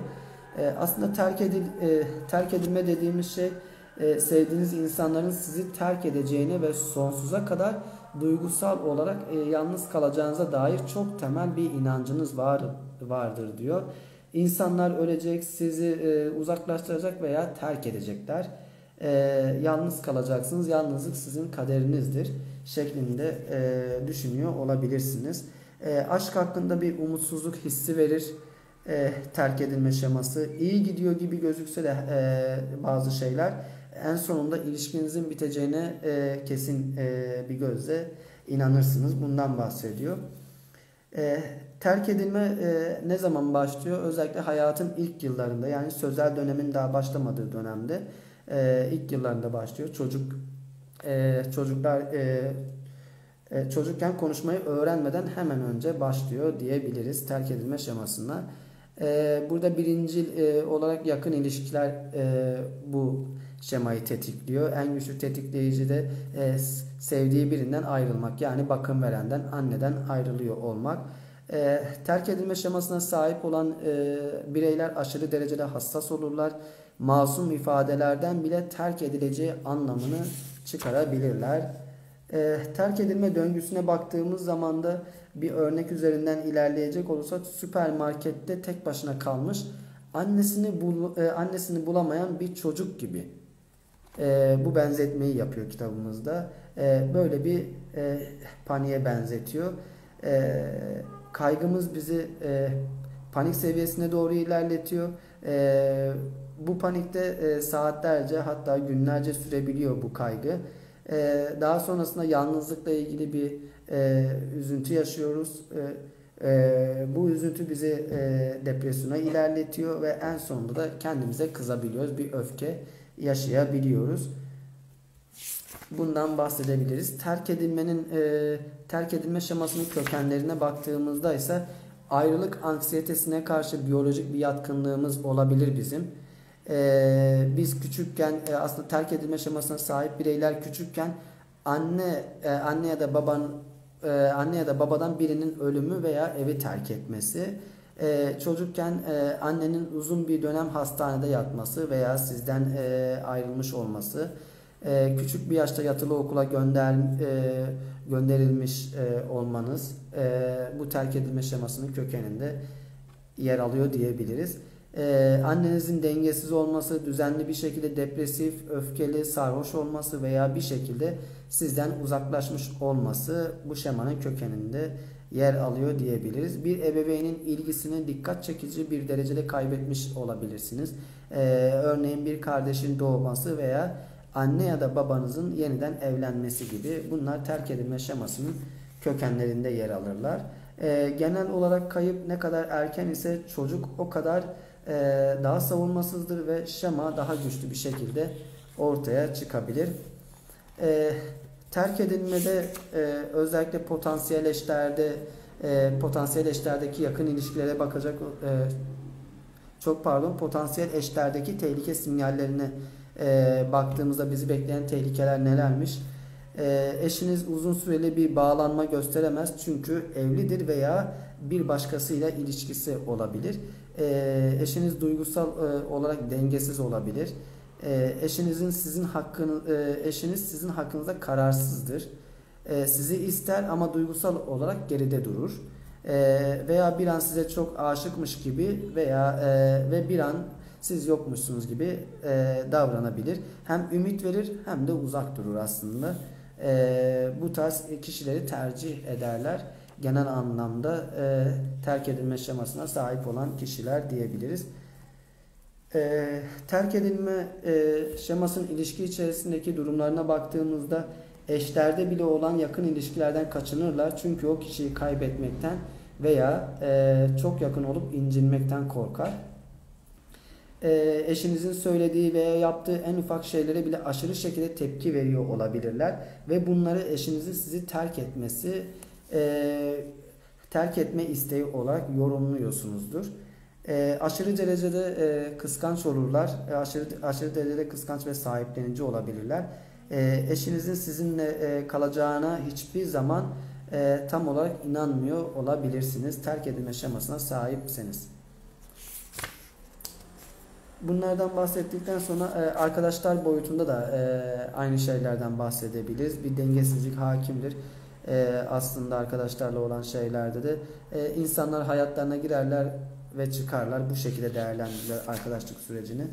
E, aslında terk, edil, e, terk edilme dediğimiz şey e, sevdiğiniz insanların sizi terk edeceğini ve sonsuza kadar duygusal olarak e, yalnız kalacağınıza dair çok temel bir inancınız var vardır diyor. İnsanlar ölecek, sizi e, uzaklaştıracak veya terk edecekler. E, yalnız kalacaksınız. Yalnızlık sizin kaderinizdir şeklinde e, düşünüyor olabilirsiniz. E, aşk hakkında bir umutsuzluk hissi verir. E, terk edilme şeması. iyi gidiyor gibi gözükse de e, bazı şeyler en sonunda ilişkinizin biteceğine e, kesin e, bir gözle inanırsınız. Bundan bahsediyor. E, terk edilme e, ne zaman başlıyor? Özellikle hayatın ilk yıllarında yani sözel dönemin daha başlamadığı dönemde e, ilk yıllarında başlıyor. Çocuk e, çocuklar e, e, çocukken konuşmayı öğrenmeden hemen önce başlıyor diyebiliriz terk edilme şemasına. E, burada birinci e, olarak yakın ilişkiler e, bu şemayı tetikliyor. En güçlü tetikleyici de e, sevdiği birinden ayrılmak. Yani bakım verenden, anneden ayrılıyor olmak. E, terk edilme şemasına sahip olan e, bireyler aşırı derecede hassas olurlar. Masum ifadelerden bile terk edileceği anlamını çıkarabilirler. E, terk edilme döngüsüne baktığımız zaman da bir örnek üzerinden ilerleyecek olursak süpermarkette tek başına kalmış annesini bul, e, annesini bulamayan bir çocuk gibi e, bu benzetmeyi yapıyor kitabımızda. E, böyle bir e, paniğe benzetiyor. E, kaygımız bizi e, panik seviyesine doğru ilerletiyor. E, bu panikte e, saatlerce hatta günlerce sürebiliyor bu kaygı. E, daha sonrasında yalnızlıkla ilgili bir e, üzüntü yaşıyoruz. E, e, bu üzüntü bizi e, depresyona ilerletiyor ve en sonunda da kendimize kızabiliyoruz. Bir öfke yaşayabiliyoruz. Bundan bahsedebiliriz. Terk edilmenin e, terk edilme şemasının kökenlerine baktığımızda ise ayrılık anksiyetesine karşı biyolojik bir yatkınlığımız olabilir bizim. E, biz küçükken e, aslında terk edilme şemasına sahip bireyler küçükken anne e, anne ya da baban e, anne ya da babadan birinin ölümü veya evi terk etmesi e, çocukken e, annenin uzun bir dönem hastanede yatması veya sizden e, ayrılmış olması, e, küçük bir yaşta yatılı okula gönder e, gönderilmiş e, olmanız e, bu terk edilme şemasının kökeninde yer alıyor diyebiliriz. Ee, annenizin dengesiz olması, düzenli bir şekilde depresif, öfkeli, sarhoş olması veya bir şekilde sizden uzaklaşmış olması bu şemanın kökeninde yer alıyor diyebiliriz. Bir ebeveynin ilgisini dikkat çekici bir derecede kaybetmiş olabilirsiniz. Ee, örneğin bir kardeşin doğması veya anne ya da babanızın yeniden evlenmesi gibi bunlar terk edilme şemasının kökenlerinde yer alırlar. Ee, genel olarak kayıp ne kadar erken ise çocuk o kadar e, daha savunmasızdır ve şema daha güçlü bir şekilde ortaya çıkabilir. E, terk edilmede e, özellikle potansiyel eşlerde e, potansiyel eşlerdeki yakın ilişkilere bakacak e, çok pardon potansiyel eşlerdeki tehlike sinyallerine e, baktığımızda bizi bekleyen tehlikeler nelermiş? E, eşiniz uzun süreli bir bağlanma gösteremez çünkü evlidir veya bir başkasıyla ilişkisi olabilir. E, eşiniz duygusal e, olarak dengesiz olabilir. E, eşinizin sizin hakkını e, eşiniz sizin hakkınızda kararsızdır. E, sizi ister ama duygusal olarak geride durur. E, veya bir an size çok aşıkmış gibi veya e, ve bir an siz yokmuşsunuz gibi e, davranabilir. Hem ümit verir hem de uzak durur aslında. E, bu tarz kişileri tercih ederler genel anlamda e, terk edilme şemasına sahip olan kişiler diyebiliriz. E, terk edilme e, şemasının ilişki içerisindeki durumlarına baktığımızda eşlerde bile olan yakın ilişkilerden kaçınırlar. Çünkü o kişiyi kaybetmekten veya e, çok yakın olup incinmekten korkar. E, eşinizin söylediği veya yaptığı en ufak şeylere bile aşırı şekilde tepki veriyor olabilirler. Ve bunları eşinizin sizi terk etmesi e, terk etme isteği olarak yorumluyorsunuzdur. E, aşırı derecede e, kıskanç olurlar. E, aşırı, aşırı derecede kıskanç ve sahiplenici olabilirler. E, eşinizin sizinle e, kalacağına hiçbir zaman e, tam olarak inanmıyor olabilirsiniz. Terk edilme şemasına sahipseniz. Bunlardan bahsettikten sonra e, arkadaşlar boyutunda da e, aynı şeylerden bahsedebiliriz. Bir dengesizlik hakimdir e, aslında arkadaşlarla olan şeylerde de insanlar hayatlarına girerler ve çıkarlar. Bu şekilde değerlendirirler arkadaşlık sürecini.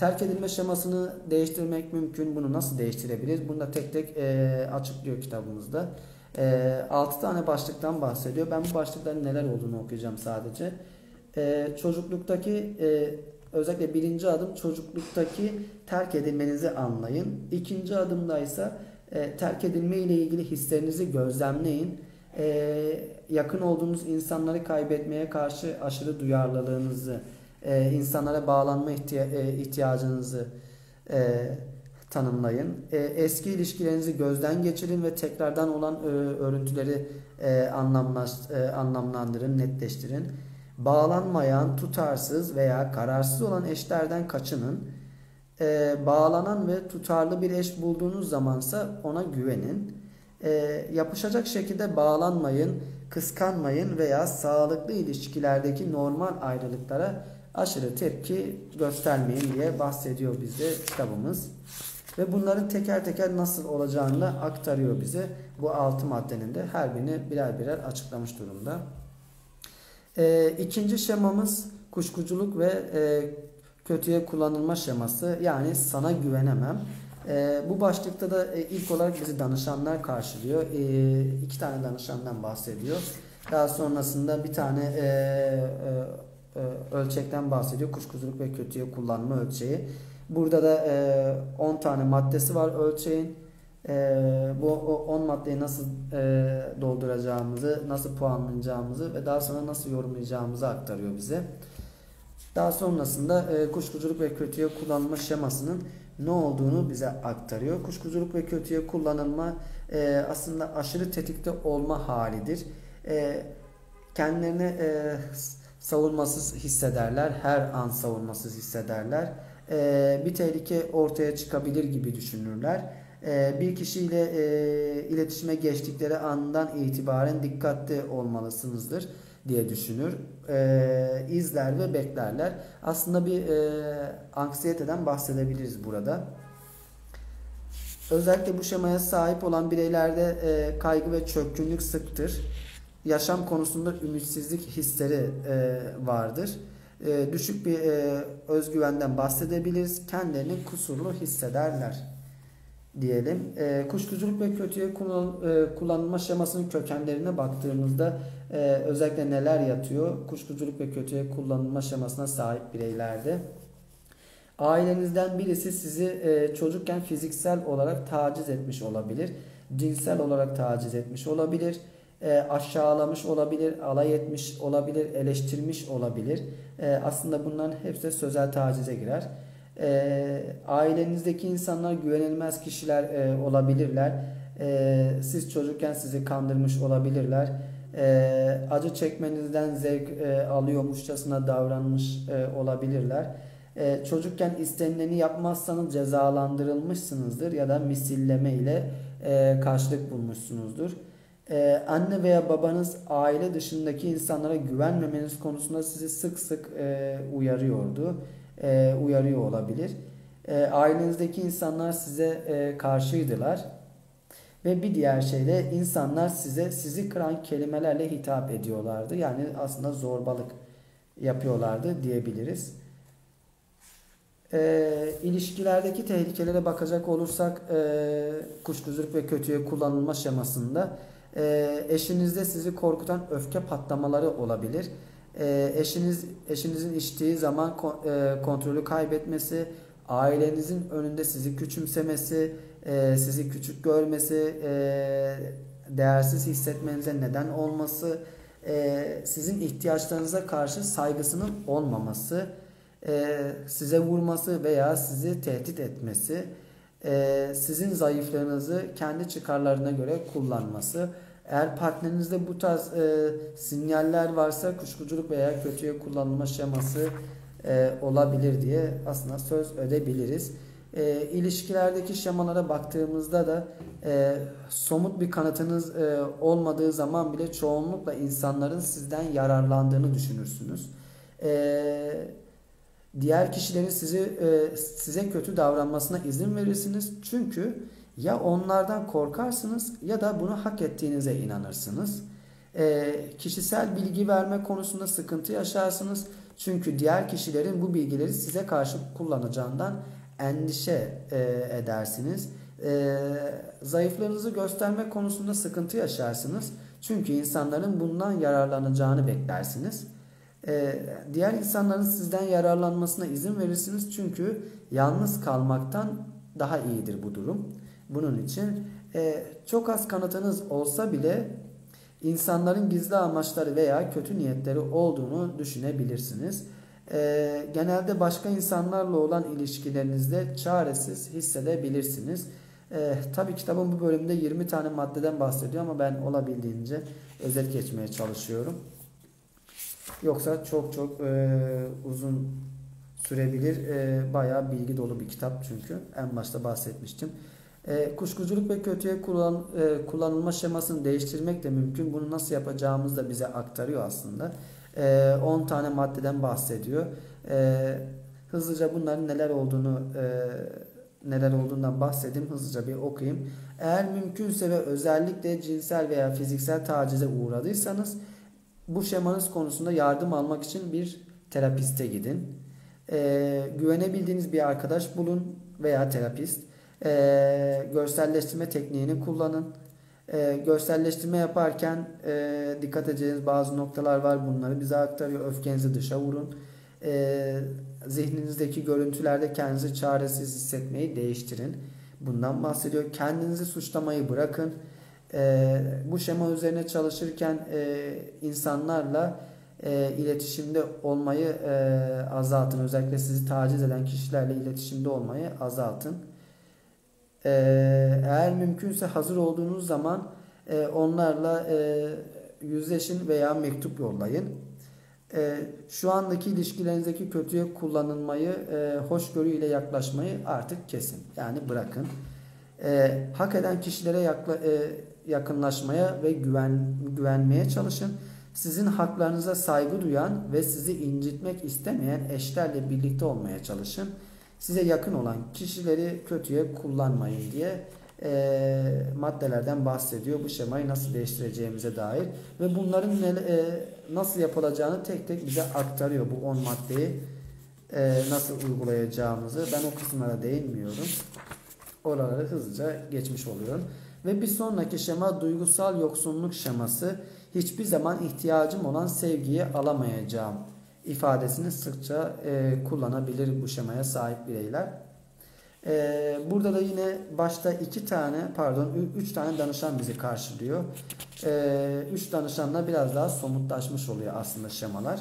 Terk edilme şemasını değiştirmek mümkün. Bunu nasıl değiştirebiliriz? Bunu da tek tek e, açıklıyor kitabımızda. E, 6 tane başlıktan bahsediyor. Ben bu başlıkların neler olduğunu okuyacağım sadece. Çocukluktaki özellikle birinci adım çocukluktaki terk edilmenizi anlayın. İkinci adımda ise e, terk edilme ile ilgili hislerinizi gözlemleyin. E, yakın olduğunuz insanları kaybetmeye karşı aşırı duyarlılığınızı, e, insanlara bağlanma ihtiya- e, ihtiyacınızı e, tanımlayın. E, eski ilişkilerinizi gözden geçirin ve tekrardan olan e, örüntüleri e, e, anlamlandırın, netleştirin. Bağlanmayan, tutarsız veya kararsız olan eşlerden kaçının e, bağlanan ve tutarlı bir eş bulduğunuz zamansa ona güvenin. E, yapışacak şekilde bağlanmayın, kıskanmayın veya sağlıklı ilişkilerdeki normal ayrılıklara aşırı tepki göstermeyin diye bahsediyor bize kitabımız. Ve bunların teker teker nasıl olacağını da aktarıyor bize. Bu altı maddenin de her birini birer birer açıklamış durumda. E, ikinci şemamız kuşkuculuk ve e, kötüye kullanılma şeması yani sana güvenemem. E, bu başlıkta da e, ilk olarak bizi danışanlar karşılıyor. E, iki tane danışandan bahsediyor. Daha sonrasında bir tane e, e, e ölçekten bahsediyor. Kuşkuculuk ve kötüye kullanma ölçeği. Burada da 10 e, tane maddesi var ölçeğin. E, bu 10 maddeyi nasıl e, dolduracağımızı, nasıl puanlayacağımızı ve daha sonra nasıl yorumlayacağımızı aktarıyor bize. Daha sonrasında e, kuşkuculuk ve kötüye kullanılma şemasının ne olduğunu bize aktarıyor. Kuşkuculuk ve kötüye kullanılma e, aslında aşırı tetikte olma halidir. E, kendilerini e, savunmasız hissederler. Her an savunmasız hissederler. E, bir tehlike ortaya çıkabilir gibi düşünürler. E, bir kişiyle e, iletişime geçtikleri andan itibaren dikkatli olmalısınızdır diye düşünür, e, izler ve beklerler. Aslında bir e, anksiyeteden bahsedebiliriz burada. Özellikle bu şemaya sahip olan bireylerde e, kaygı ve çökkünlük sıktır. Yaşam konusunda ümitsizlik hisleri vardır. Düşük bir özgüvenden bahsedebiliriz. Kendilerini kusurlu hissederler diyelim. E, kuşkuculuk ve kötüye kullan, e, kullanılma şemasının kökenlerine baktığımızda e, özellikle neler yatıyor? Kuşkuculuk ve kötüye kullanılma şemasına sahip bireylerde. Ailenizden birisi sizi e, çocukken fiziksel olarak taciz etmiş olabilir. Cinsel olarak taciz etmiş olabilir. E, aşağılamış olabilir, alay etmiş olabilir, eleştirmiş olabilir. E, aslında bunların hepsi sözel tacize girer. E, ailenizdeki insanlar güvenilmez kişiler e, olabilirler. E, siz çocukken sizi kandırmış olabilirler. E, acı çekmenizden zevk e, alıyormuşçasına davranmış e, olabilirler. E, çocukken istenileni yapmazsanız cezalandırılmışsınızdır ya da misilleme ile e, karşılık bulmuşsunuzdur. Ee, anne veya babanız aile dışındaki insanlara güvenmemeniz konusunda sizi sık sık e, uyarıyordu e, uyarıyor olabilir. E, ailenizdeki insanlar size e, karşıydılar. Ve bir diğer şey de insanlar size sizi kıran kelimelerle hitap ediyorlardı. Yani aslında zorbalık yapıyorlardı diyebiliriz. E, ilişkilerdeki tehlikelere bakacak olursak e, kuşkuculuk ve kötüye kullanılma şemasında e, eşinizde sizi korkutan öfke patlamaları olabilir e, eşiniz eşinizin içtiği zaman e, kontrolü kaybetmesi, ailenizin önünde sizi küçümsemesi, e, sizi küçük görmesi, e, değersiz hissetmenize neden olması, sizin ihtiyaçlarınıza karşı saygısının olmaması, size vurması veya sizi tehdit etmesi, sizin zayıflığınızı kendi çıkarlarına göre kullanması, eğer partnerinizde bu tarz e, sinyaller varsa kuşkuculuk veya kötüye kullanılma şeması e, olabilir diye aslında söz ödebiliriz. E, ilişkilerdeki şemalara baktığımızda da e, somut bir kanıtınız e, olmadığı zaman bile çoğunlukla insanların sizden yararlandığını düşünürsünüz. E, diğer kişilerin sizi e, size kötü davranmasına izin verirsiniz. Çünkü ya onlardan korkarsınız ya da bunu hak ettiğinize inanırsınız. E, kişisel bilgi verme konusunda sıkıntı yaşarsınız. Çünkü diğer kişilerin bu bilgileri size karşı kullanacağından endişe e, edersiniz. E, zayıflarınızı gösterme konusunda sıkıntı yaşarsınız. Çünkü insanların bundan yararlanacağını beklersiniz. E, diğer insanların sizden yararlanmasına izin verirsiniz. Çünkü yalnız kalmaktan daha iyidir bu durum. Bunun için e, çok az kanıtınız olsa bile insanların gizli amaçları veya kötü niyetleri olduğunu düşünebilirsiniz. E, genelde başka insanlarla olan ilişkilerinizde çaresiz hissedebilirsiniz. E, Tabi kitabın bu bölümünde 20 tane maddeden bahsediyor ama ben olabildiğince özet geçmeye çalışıyorum. Yoksa çok çok e, uzun sürebilir. E, bayağı bilgi dolu bir kitap çünkü. En başta bahsetmiştim. E, kuşkuculuk ve kötüye kullan, e, kullanılma şemasını değiştirmek de mümkün. Bunu nasıl yapacağımızı da bize aktarıyor aslında. E, 10 tane maddeden bahsediyor. E, hızlıca bunların neler olduğunu e, neler olduğundan bahsedeyim. Hızlıca bir okuyayım. Eğer mümkünse ve özellikle cinsel veya fiziksel tacize uğradıysanız bu şemanız konusunda yardım almak için bir terapiste gidin. E, güvenebildiğiniz bir arkadaş bulun veya terapist e, görselleştirme tekniğini kullanın. E, görselleştirme yaparken e, dikkat edeceğiniz bazı noktalar var. Bunları bize aktarıyor. Öfkenizi dışa vurun. E, zihninizdeki görüntülerde kendinizi çaresiz hissetmeyi değiştirin. Bundan bahsediyor. Kendinizi suçlamayı bırakın. E, bu şema üzerine çalışırken e, insanlarla e, iletişimde olmayı e, azaltın. Özellikle sizi taciz eden kişilerle iletişimde olmayı azaltın. Ee, eğer mümkünse hazır olduğunuz zaman e, onlarla e, yüzleşin veya mektup yollayın. E, şu andaki ilişkilerinizdeki kötüye kullanılmayı, e, hoşgörüyle yaklaşmayı artık kesin. Yani bırakın. E, hak eden kişilere yakla, e, yakınlaşmaya ve güven güvenmeye çalışın. sizin haklarınıza saygı duyan ve sizi incitmek istemeyen eşlerle birlikte olmaya çalışın. Size yakın olan kişileri kötüye kullanmayın diye e, maddelerden bahsediyor. Bu şemayı nasıl değiştireceğimize dair ve bunların ne, e, nasıl yapılacağını tek tek bize aktarıyor bu 10 maddeyi e, nasıl uygulayacağımızı. Ben o kısımlara değinmiyorum. Oraları hızlıca geçmiş oluyorum. Ve bir sonraki şema duygusal yoksunluk şeması hiçbir zaman ihtiyacım olan sevgiyi alamayacağım ifadesini sıkça e, kullanabilir bu şemaya sahip bireyler. E, burada da yine başta iki tane pardon üç tane danışan bizi karşılıyor. E, üç danışanla biraz daha somutlaşmış oluyor aslında şemalar.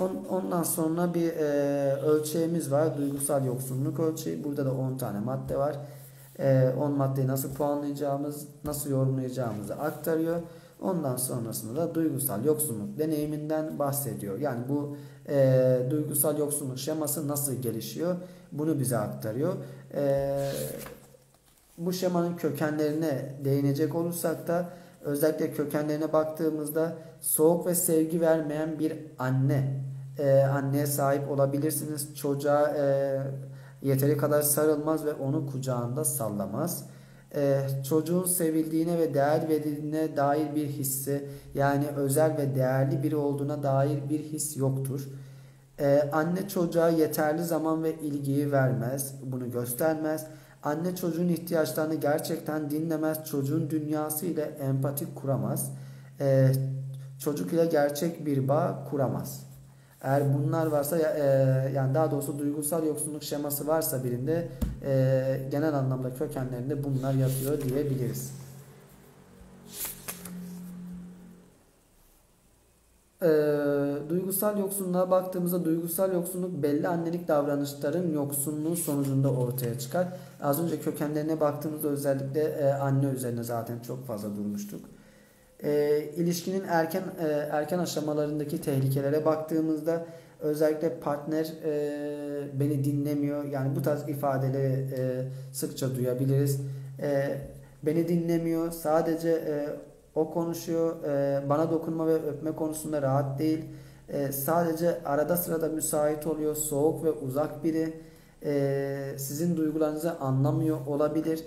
On, ondan sonra bir e, ölçeğimiz var. Duygusal yoksunluk ölçeği. Burada da 10 tane madde var. 10 e, maddeyi nasıl puanlayacağımız, nasıl yorumlayacağımızı aktarıyor. Ondan sonrasında da duygusal yoksunluk deneyiminden bahsediyor. Yani bu e, duygusal yoksunluk şeması nasıl gelişiyor bunu bize aktarıyor. E, bu şemanın kökenlerine değinecek olursak da özellikle kökenlerine baktığımızda soğuk ve sevgi vermeyen bir anne e, anneye sahip olabilirsiniz. Çocuğa e, yeteri kadar sarılmaz ve onu kucağında sallamaz e, çocuğun sevildiğine ve değer verildiğine dair bir hissi yani özel ve değerli biri olduğuna dair bir his yoktur. E, anne çocuğa yeterli zaman ve ilgiyi vermez, bunu göstermez. Anne çocuğun ihtiyaçlarını gerçekten dinlemez, çocuğun dünyası ile empati kuramaz. E, çocuk ile gerçek bir bağ kuramaz. Eğer bunlar varsa e, yani daha doğrusu duygusal yoksunluk şeması varsa birinde e, genel anlamda kökenlerinde bunlar yatıyor diyebiliriz. E, duygusal yoksunluğa baktığımızda duygusal yoksunluk belli annelik davranışların yoksunluğu sonucunda ortaya çıkar. Az önce kökenlerine baktığımızda özellikle e, anne üzerine zaten çok fazla durmuştuk e, ilişkinin erken e, erken aşamalarındaki tehlikelere baktığımızda özellikle partner e, beni dinlemiyor yani bu tarz ifadeleri e, sıkça duyabiliriz. E, beni dinlemiyor sadece e, o konuşuyor e, bana dokunma ve öpme konusunda rahat değil. E, sadece arada sırada müsait oluyor soğuk ve uzak biri. E, sizin duygularınızı anlamıyor olabilir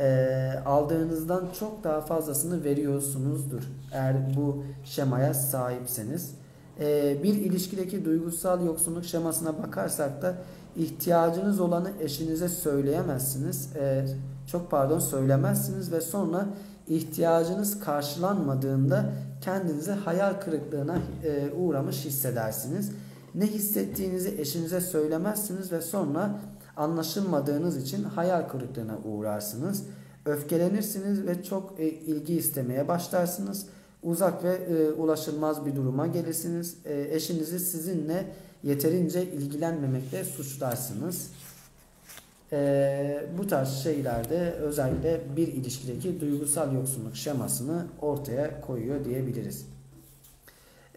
e, aldığınızdan çok daha fazlasını veriyorsunuzdur. Eğer bu şemaya sahipseniz. E, bir ilişkideki duygusal yoksunluk şemasına bakarsak da ihtiyacınız olanı eşinize söyleyemezsiniz. E, çok pardon söylemezsiniz ve sonra ihtiyacınız karşılanmadığında kendinizi hayal kırıklığına e, uğramış hissedersiniz. Ne hissettiğinizi eşinize söylemezsiniz ve sonra anlaşılmadığınız için hayal kırıklığına uğrarsınız. Öfkelenirsiniz ve çok e, ilgi istemeye başlarsınız. Uzak ve e, ulaşılmaz bir duruma gelirsiniz. E, eşinizi sizinle yeterince ilgilenmemekle suçlarsınız. E, bu tarz şeylerde özellikle bir ilişkideki duygusal yoksunluk şemasını ortaya koyuyor diyebiliriz.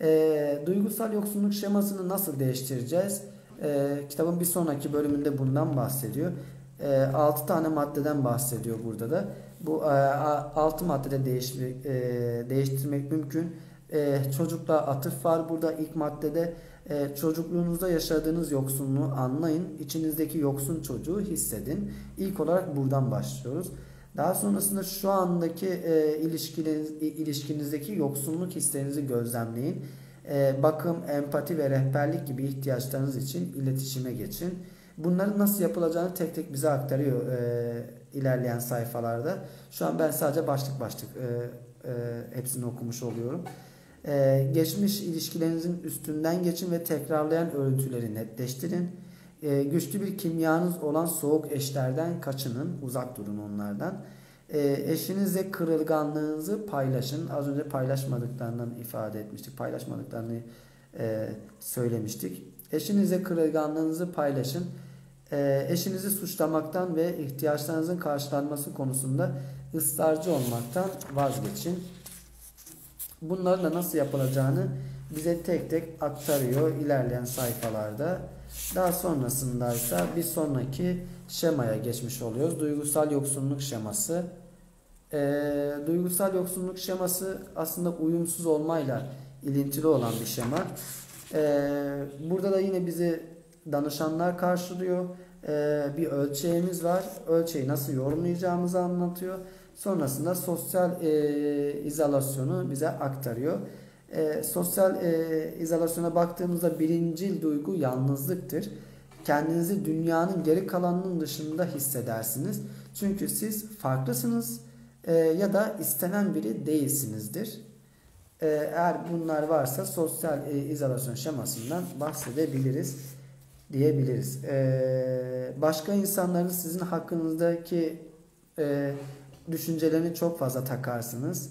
E, duygusal yoksunluk şemasını nasıl değiştireceğiz? E, kitabın bir sonraki bölümünde bundan bahsediyor. E, ee, 6 tane maddeden bahsediyor burada da. Bu e, 6 maddede değiştirmek, e, değiştirmek mümkün. E, çocukla atıf var burada ilk maddede. E, çocukluğunuzda yaşadığınız yoksunluğu anlayın. İçinizdeki yoksun çocuğu hissedin. İlk olarak buradan başlıyoruz. Daha sonrasında şu andaki e, ilişkiniz, ilişkinizdeki yoksunluk hislerinizi gözlemleyin bakım, empati ve rehberlik gibi ihtiyaçlarınız için iletişime geçin. Bunların nasıl yapılacağını tek tek bize aktarıyor e, ilerleyen sayfalarda. Şu an ben sadece başlık başlık e, e, hepsini okumuş oluyorum. E, geçmiş ilişkilerinizin üstünden geçin ve tekrarlayan örüntüleri netleştirin. E, güçlü bir kimyanız olan soğuk eşlerden kaçının, uzak durun onlardan. E, eşinizle kırılganlığınızı paylaşın. Az önce paylaşmadıklarından ifade etmiştik. Paylaşmadıklarını e, söylemiştik. Eşinizle kırılganlığınızı paylaşın. E, eşinizi suçlamaktan ve ihtiyaçlarınızın karşılanması konusunda ısrarcı olmaktan vazgeçin. Bunların da nasıl yapılacağını bize tek tek aktarıyor ilerleyen sayfalarda. Daha sonrasında ise bir sonraki şemaya geçmiş oluyoruz. Duygusal yoksunluk şeması. E, duygusal yoksunluk şeması aslında uyumsuz olmayla ilintili olan bir şema. E, burada da yine bizi danışanlar karşılıyor. E, bir ölçeğimiz var. Ölçeği nasıl yorumlayacağımızı anlatıyor. Sonrasında sosyal e, izolasyonu bize aktarıyor. E, sosyal e, izolasyona baktığımızda birincil duygu yalnızlıktır. Kendinizi dünyanın geri kalanının dışında hissedersiniz. Çünkü siz farklısınız e, ya da istenen biri değilsinizdir. E, eğer bunlar varsa sosyal e, izolasyon şemasından bahsedebiliriz diyebiliriz. E, başka insanların sizin hakkınızdaki e, düşüncelerini çok fazla takarsınız.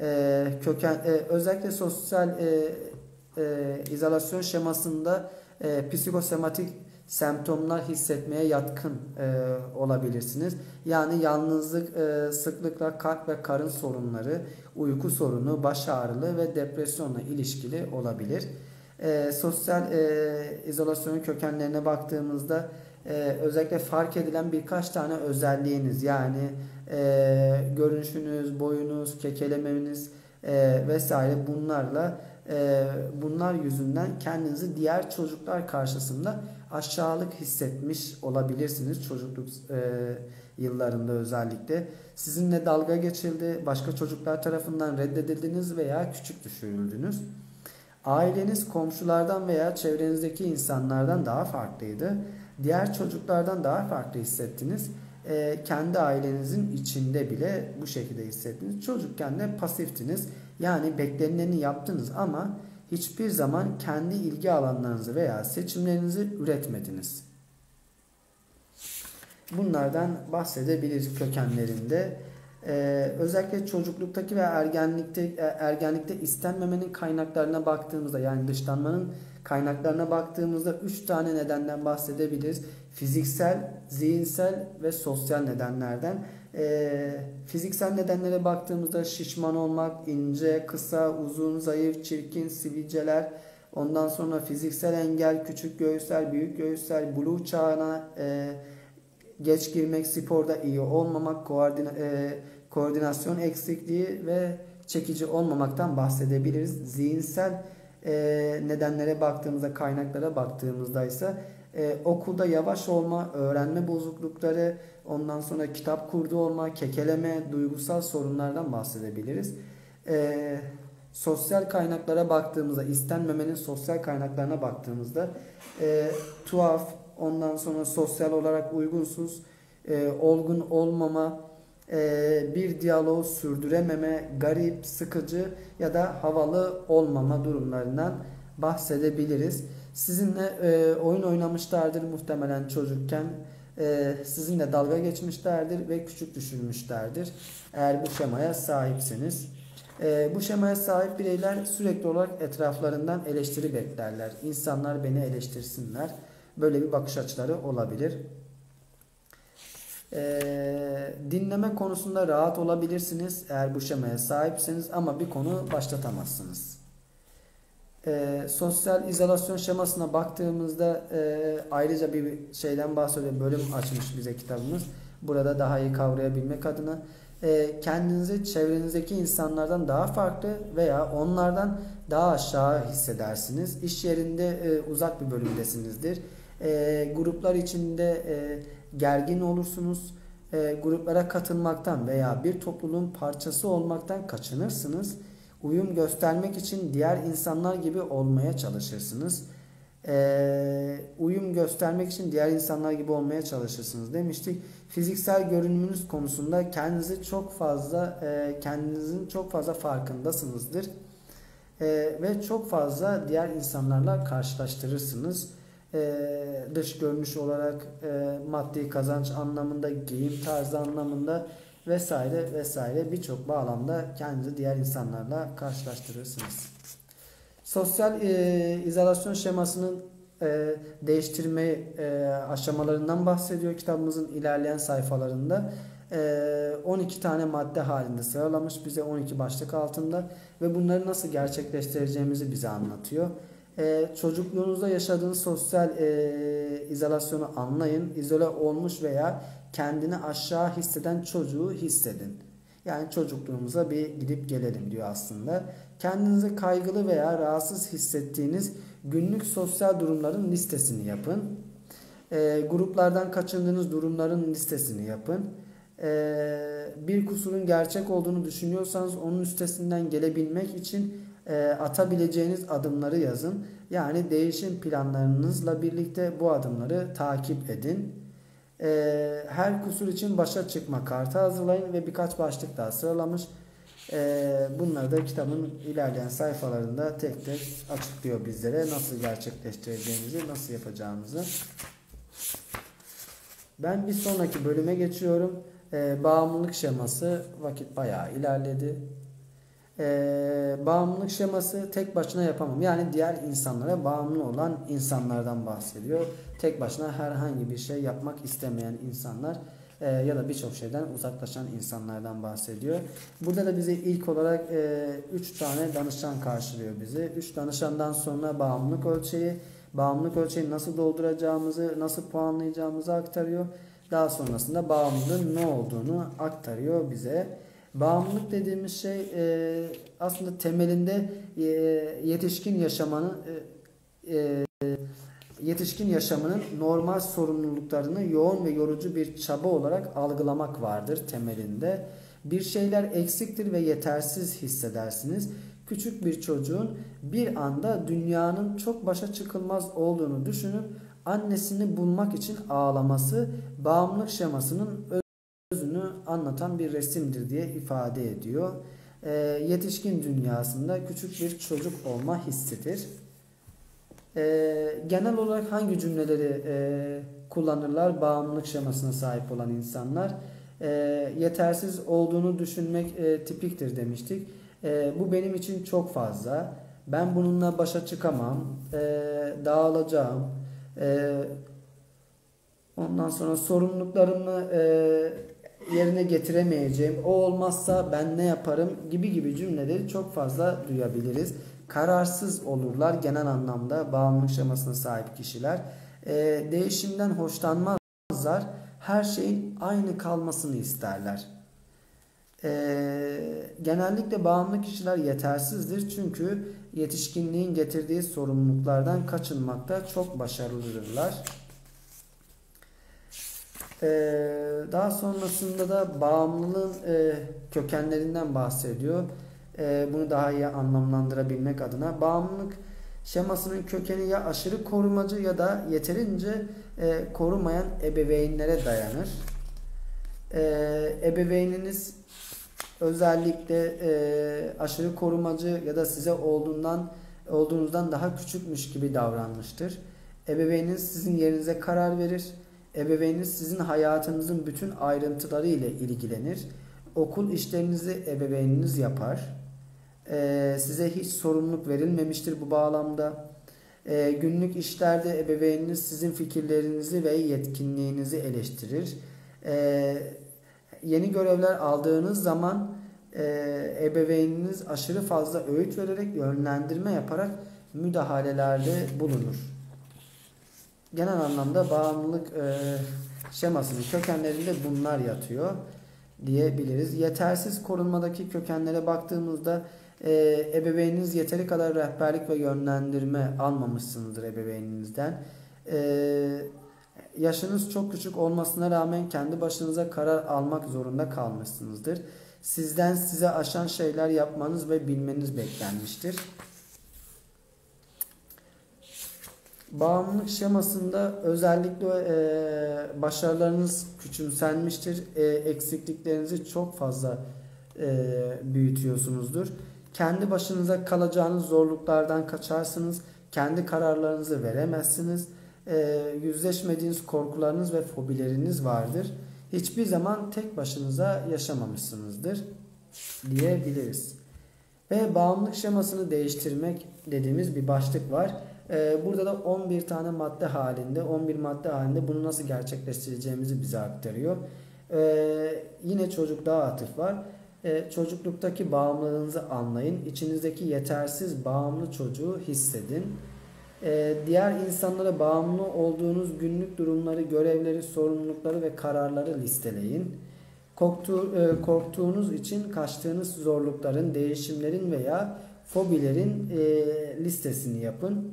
E, köken e, özellikle sosyal e, e, izolasyon şemasında e, psikosematik semptomlar hissetmeye yatkın e, olabilirsiniz. Yani yalnızlık, e, sıklıkla kalp ve karın sorunları, uyku sorunu, baş ağrılı ve depresyonla ilişkili olabilir. E, sosyal e, izolasyonun kökenlerine baktığımızda e, özellikle fark edilen birkaç tane özelliğiniz yani e, görünüşünüz, boyunuz, kekelemeniz e, vesaire bunlarla e, bunlar yüzünden kendinizi diğer çocuklar karşısında aşağılık hissetmiş olabilirsiniz çocukluk e, yıllarında özellikle. Sizinle dalga geçildi, başka çocuklar tarafından reddedildiniz veya küçük düşürüldünüz. Aileniz komşulardan veya çevrenizdeki insanlardan daha farklıydı. Diğer çocuklardan daha farklı hissettiniz. E, kendi ailenizin içinde bile bu şekilde hissettiniz. Çocukken de pasiftiniz. Yani beklenileni yaptınız ama hiçbir zaman kendi ilgi alanlarınızı veya seçimlerinizi üretmediniz. Bunlardan bahsedebiliriz kökenlerinde. Ee, özellikle çocukluktaki ve ergenlikte e, ergenlikte istenmemenin kaynaklarına baktığımızda yani dışlanmanın kaynaklarına baktığımızda üç tane nedenden bahsedebiliriz. Fiziksel, zihinsel ve sosyal nedenlerden. E, fiziksel nedenlere baktığımızda şişman olmak, ince, kısa, uzun, zayıf, çirkin, sivilceler, ondan sonra fiziksel engel, küçük göğüsler, büyük göğüsler, blue çağına e, geç girmek, sporda iyi olmamak, koordina, e, koordinasyon eksikliği ve çekici olmamaktan bahsedebiliriz. Zihinsel e, nedenlere baktığımızda, kaynaklara baktığımızda ise e, okulda yavaş olma, öğrenme bozuklukları, ondan sonra kitap kurdu olma, kekeleme, duygusal sorunlardan bahsedebiliriz. E, sosyal kaynaklara baktığımızda, istenmemenin sosyal kaynaklarına baktığımızda e, tuhaf, ondan sonra sosyal olarak uygunsuz, e, olgun olmama, e, bir diyaloğu sürdürememe, garip, sıkıcı ya da havalı olmama durumlarından bahsedebiliriz. Sizinle e, oyun oynamışlardır muhtemelen çocukken. E, sizinle dalga geçmişlerdir ve küçük düşürmüşlerdir. Eğer bu şemaya sahipseniz. E, bu şemaya sahip bireyler sürekli olarak etraflarından eleştiri beklerler. İnsanlar beni eleştirsinler. Böyle bir bakış açıları olabilir. E, dinleme konusunda rahat olabilirsiniz eğer bu şemaya sahipseniz ama bir konu başlatamazsınız. E, sosyal izolasyon şemasına baktığımızda e, ayrıca bir şeyden bahsediyor. Bölüm açmış bize kitabımız. Burada daha iyi kavrayabilmek adına e, kendinizi çevrenizdeki insanlardan daha farklı veya onlardan daha aşağı hissedersiniz. İş yerinde e, uzak bir bölümdesinizdir. E, gruplar içinde e, gergin olursunuz. E, gruplara katılmaktan veya bir topluluğun parçası olmaktan kaçınırsınız uyum göstermek için diğer insanlar gibi olmaya çalışırsınız. Ee, uyum göstermek için diğer insanlar gibi olmaya çalışırsınız demiştik. Fiziksel görünümünüz konusunda kendinizi çok fazla e, kendinizin çok fazla farkındasınızdır. E, ve çok fazla diğer insanlarla karşılaştırırsınız. E, dış görünüş olarak e, maddi kazanç anlamında, giyim tarzı anlamında vesaire vesaire birçok bağlamda kendinizi diğer insanlarla karşılaştırırsınız. Sosyal e, izolasyon şemasının e, değiştirme e, aşamalarından bahsediyor kitabımızın ilerleyen sayfalarında. E, 12 tane madde halinde sıralamış bize 12 başlık altında ve bunları nasıl gerçekleştireceğimizi bize anlatıyor. E, çocukluğunuzda yaşadığınız sosyal e, izolasyonu anlayın. İzole olmuş veya kendini aşağı hisseden çocuğu hissedin. Yani çocukluğumuza bir gidip gelelim diyor aslında. Kendinizi kaygılı veya rahatsız hissettiğiniz günlük sosyal durumların listesini yapın. E, gruplardan kaçındığınız durumların listesini yapın. E, bir kusurun gerçek olduğunu düşünüyorsanız onun üstesinden gelebilmek için e, atabileceğiniz adımları yazın. Yani değişim planlarınızla birlikte bu adımları takip edin. E, her kusur için başa çıkma kartı hazırlayın ve birkaç başlık daha sıralamış. E, bunları da kitabın ilerleyen sayfalarında tek tek açıklıyor bizlere nasıl gerçekleştireceğimizi, nasıl yapacağımızı. Ben bir sonraki bölüme geçiyorum. E, bağımlılık şeması vakit bayağı ilerledi. E, bağımlılık şeması tek başına yapamam. Yani diğer insanlara bağımlı olan insanlardan bahsediyor. Tek başına herhangi bir şey yapmak istemeyen insanlar e, ya da birçok şeyden uzaklaşan insanlardan bahsediyor. Burada da bize ilk olarak 3 e, tane danışan karşılıyor bizi. 3 danışandan sonra bağımlılık ölçeği, bağımlılık ölçeği nasıl dolduracağımızı, nasıl puanlayacağımızı aktarıyor. Daha sonrasında bağımlılığın ne olduğunu aktarıyor bize. Bağımlılık dediğimiz şey e, aslında temelinde e, yetişkin yaşamanın e, e, yetişkin yaşamının normal sorumluluklarını yoğun ve yorucu bir çaba olarak algılamak vardır temelinde. Bir şeyler eksiktir ve yetersiz hissedersiniz. Küçük bir çocuğun bir anda dünyanın çok başa çıkılmaz olduğunu düşünüp annesini bulmak için ağlaması bağımlılık şemasının özünü anlatan bir resimdir diye ifade ediyor. E, yetişkin dünyasında küçük bir çocuk olma hissidir. E, genel olarak hangi cümleleri e, kullanırlar bağımlılık şemasına sahip olan insanlar? E, yetersiz olduğunu düşünmek e, tipiktir demiştik. E, bu benim için çok fazla. Ben bununla başa çıkamam. E, dağılacağım. E, ondan sonra sorumluluklarımı e, yerine getiremeyeceğim, o olmazsa ben ne yaparım gibi gibi cümleleri çok fazla duyabiliriz. Kararsız olurlar genel anlamda bağımlılık şemasına sahip kişiler. E, değişimden hoşlanmazlar. Her şeyin aynı kalmasını isterler. E, genellikle bağımlı kişiler yetersizdir çünkü yetişkinliğin getirdiği sorumluluklardan kaçınmakta çok başarılıdırlar. Ee, daha sonrasında da bağımlılığın e, kökenlerinden bahsediyor. E, bunu daha iyi anlamlandırabilmek adına. Bağımlılık şemasının kökeni ya aşırı korumacı ya da yeterince e, korumayan ebeveynlere dayanır. E, ebeveyniniz özellikle e, aşırı korumacı ya da size olduğundan olduğunuzdan daha küçükmüş gibi davranmıştır. Ebeveyniniz sizin yerinize karar verir Ebeveyniniz sizin hayatınızın bütün ayrıntıları ile ilgilenir. Okul işlerinizi ebeveyniniz yapar. Ee, size hiç sorumluluk verilmemiştir bu bağlamda. Ee, günlük işlerde ebeveyniniz sizin fikirlerinizi ve yetkinliğinizi eleştirir. Ee, yeni görevler aldığınız zaman e, ebeveyniniz aşırı fazla öğüt vererek yönlendirme yaparak müdahalelerde bulunur genel anlamda bağımlılık e, şemasının kökenlerinde bunlar yatıyor diyebiliriz. Yetersiz korunmadaki kökenlere baktığımızda e, ebeveyniniz yeteri kadar rehberlik ve yönlendirme almamışsınızdır ebeveyninizden. E, yaşınız çok küçük olmasına rağmen kendi başınıza karar almak zorunda kalmışsınızdır. Sizden size aşan şeyler yapmanız ve bilmeniz beklenmiştir. Bağımlılık şemasında özellikle e, başarılarınız küçümsenmiştir. E, eksikliklerinizi çok fazla e, büyütüyorsunuzdur. Kendi başınıza kalacağınız zorluklardan kaçarsınız. Kendi kararlarınızı veremezsiniz. E, yüzleşmediğiniz korkularınız ve fobileriniz vardır. Hiçbir zaman tek başınıza yaşamamışsınızdır diyebiliriz. Ve bağımlılık şemasını değiştirmek dediğimiz bir başlık var. Ee, burada da 11 tane madde halinde, 11 madde halinde bunu nasıl gerçekleştireceğimizi bize aktarıyor. Ee, yine çocukluğa atıf var. Ee, çocukluktaki bağımlılığınızı anlayın. İçinizdeki yetersiz bağımlı çocuğu hissedin. Diğer insanlara bağımlı olduğunuz günlük durumları, görevleri, sorumlulukları ve kararları listeleyin. Korktu, e, korktuğunuz için kaçtığınız zorlukların, değişimlerin veya fobilerin e, listesini yapın.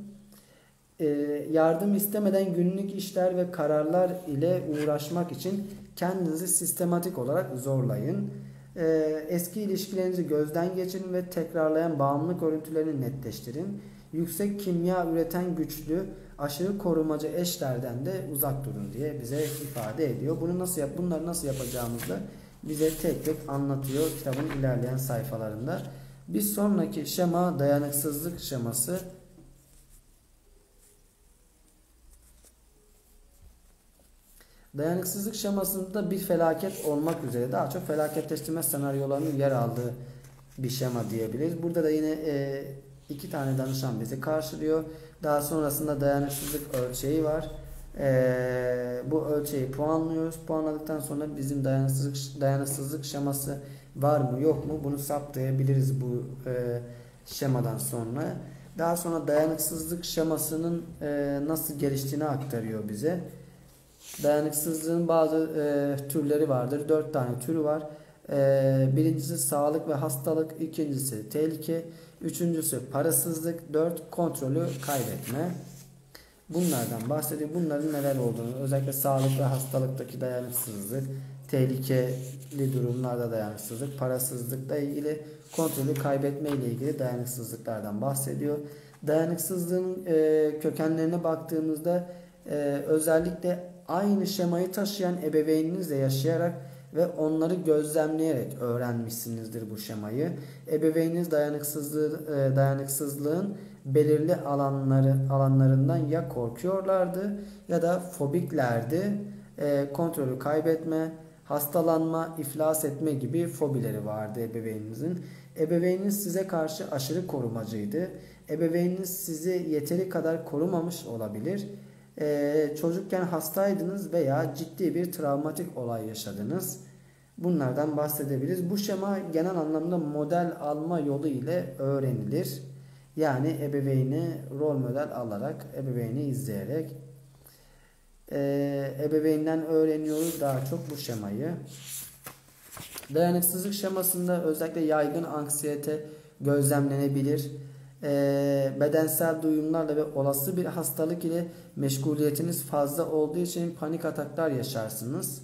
E, yardım istemeden günlük işler ve kararlar ile uğraşmak için kendinizi sistematik olarak zorlayın. E, eski ilişkilerinizi gözden geçirin ve tekrarlayan bağımlılık örüntülerini netleştirin. Yüksek kimya üreten güçlü, aşırı korumacı eşlerden de uzak durun diye bize ifade ediyor. Bunu nasıl yap bunları nasıl yapacağımızı bize tek tek anlatıyor kitabın ilerleyen sayfalarında. Bir sonraki şema dayanıksızlık şeması. Dayanıksızlık şemasında bir felaket olmak üzere daha çok felaketleştirme senaryolarının yer aldığı bir şema diyebiliriz. Burada da yine e, iki tane danışan bizi karşılıyor. Daha sonrasında dayanıksızlık ölçeği var. Ee, bu ölçeği puanlıyoruz. Puanladıktan sonra bizim dayanıksızlık dayanıksızlık şeması var mı yok mu bunu saptayabiliriz bu e, şemadan sonra. Daha sonra dayanıksızlık şemasının e, nasıl geliştiğini aktarıyor bize. Dayanıksızlığın bazı e, türleri vardır. Dört tane türü var. E, birincisi sağlık ve hastalık. ikincisi tehlike. Üçüncüsü parasızlık. Dört kontrolü kaybetme. Bunlardan bahsediyor. Bunların neler olduğunu, özellikle sağlık ve hastalıktaki dayanıksızlık, tehlikeli durumlarda dayanıksızlık, parasızlıkla ilgili kontrolü kaybetme ile ilgili dayanıksızlıklardan bahsediyor. Dayanıksızlığın e, kökenlerine baktığımızda e, özellikle aynı şemayı taşıyan ebeveyninizle yaşayarak ve onları gözlemleyerek öğrenmişsinizdir bu şemayı. Ebeveyniniz dayanıksızlığı, e, dayanıksızlığın belirli alanları alanlarından ya korkuyorlardı ya da fobiklerdi. E, kontrolü kaybetme, hastalanma, iflas etme gibi fobileri vardı ebeveyninizin. Ebeveyniniz size karşı aşırı korumacıydı. Ebeveyniniz sizi yeteri kadar korumamış olabilir. Ee, çocukken hastaydınız veya ciddi bir travmatik olay yaşadınız. Bunlardan bahsedebiliriz. Bu şema genel anlamda model alma yolu ile öğrenilir. Yani ebeveyni rol model alarak, ebeveyni izleyerek e, ebeveynden öğreniyoruz daha çok bu şemayı. Dayanıksızlık şemasında özellikle yaygın anksiyete gözlemlenebilir. E, bedensel duyumlarla ve olası bir hastalık ile meşguliyetiniz fazla olduğu için panik ataklar yaşarsınız.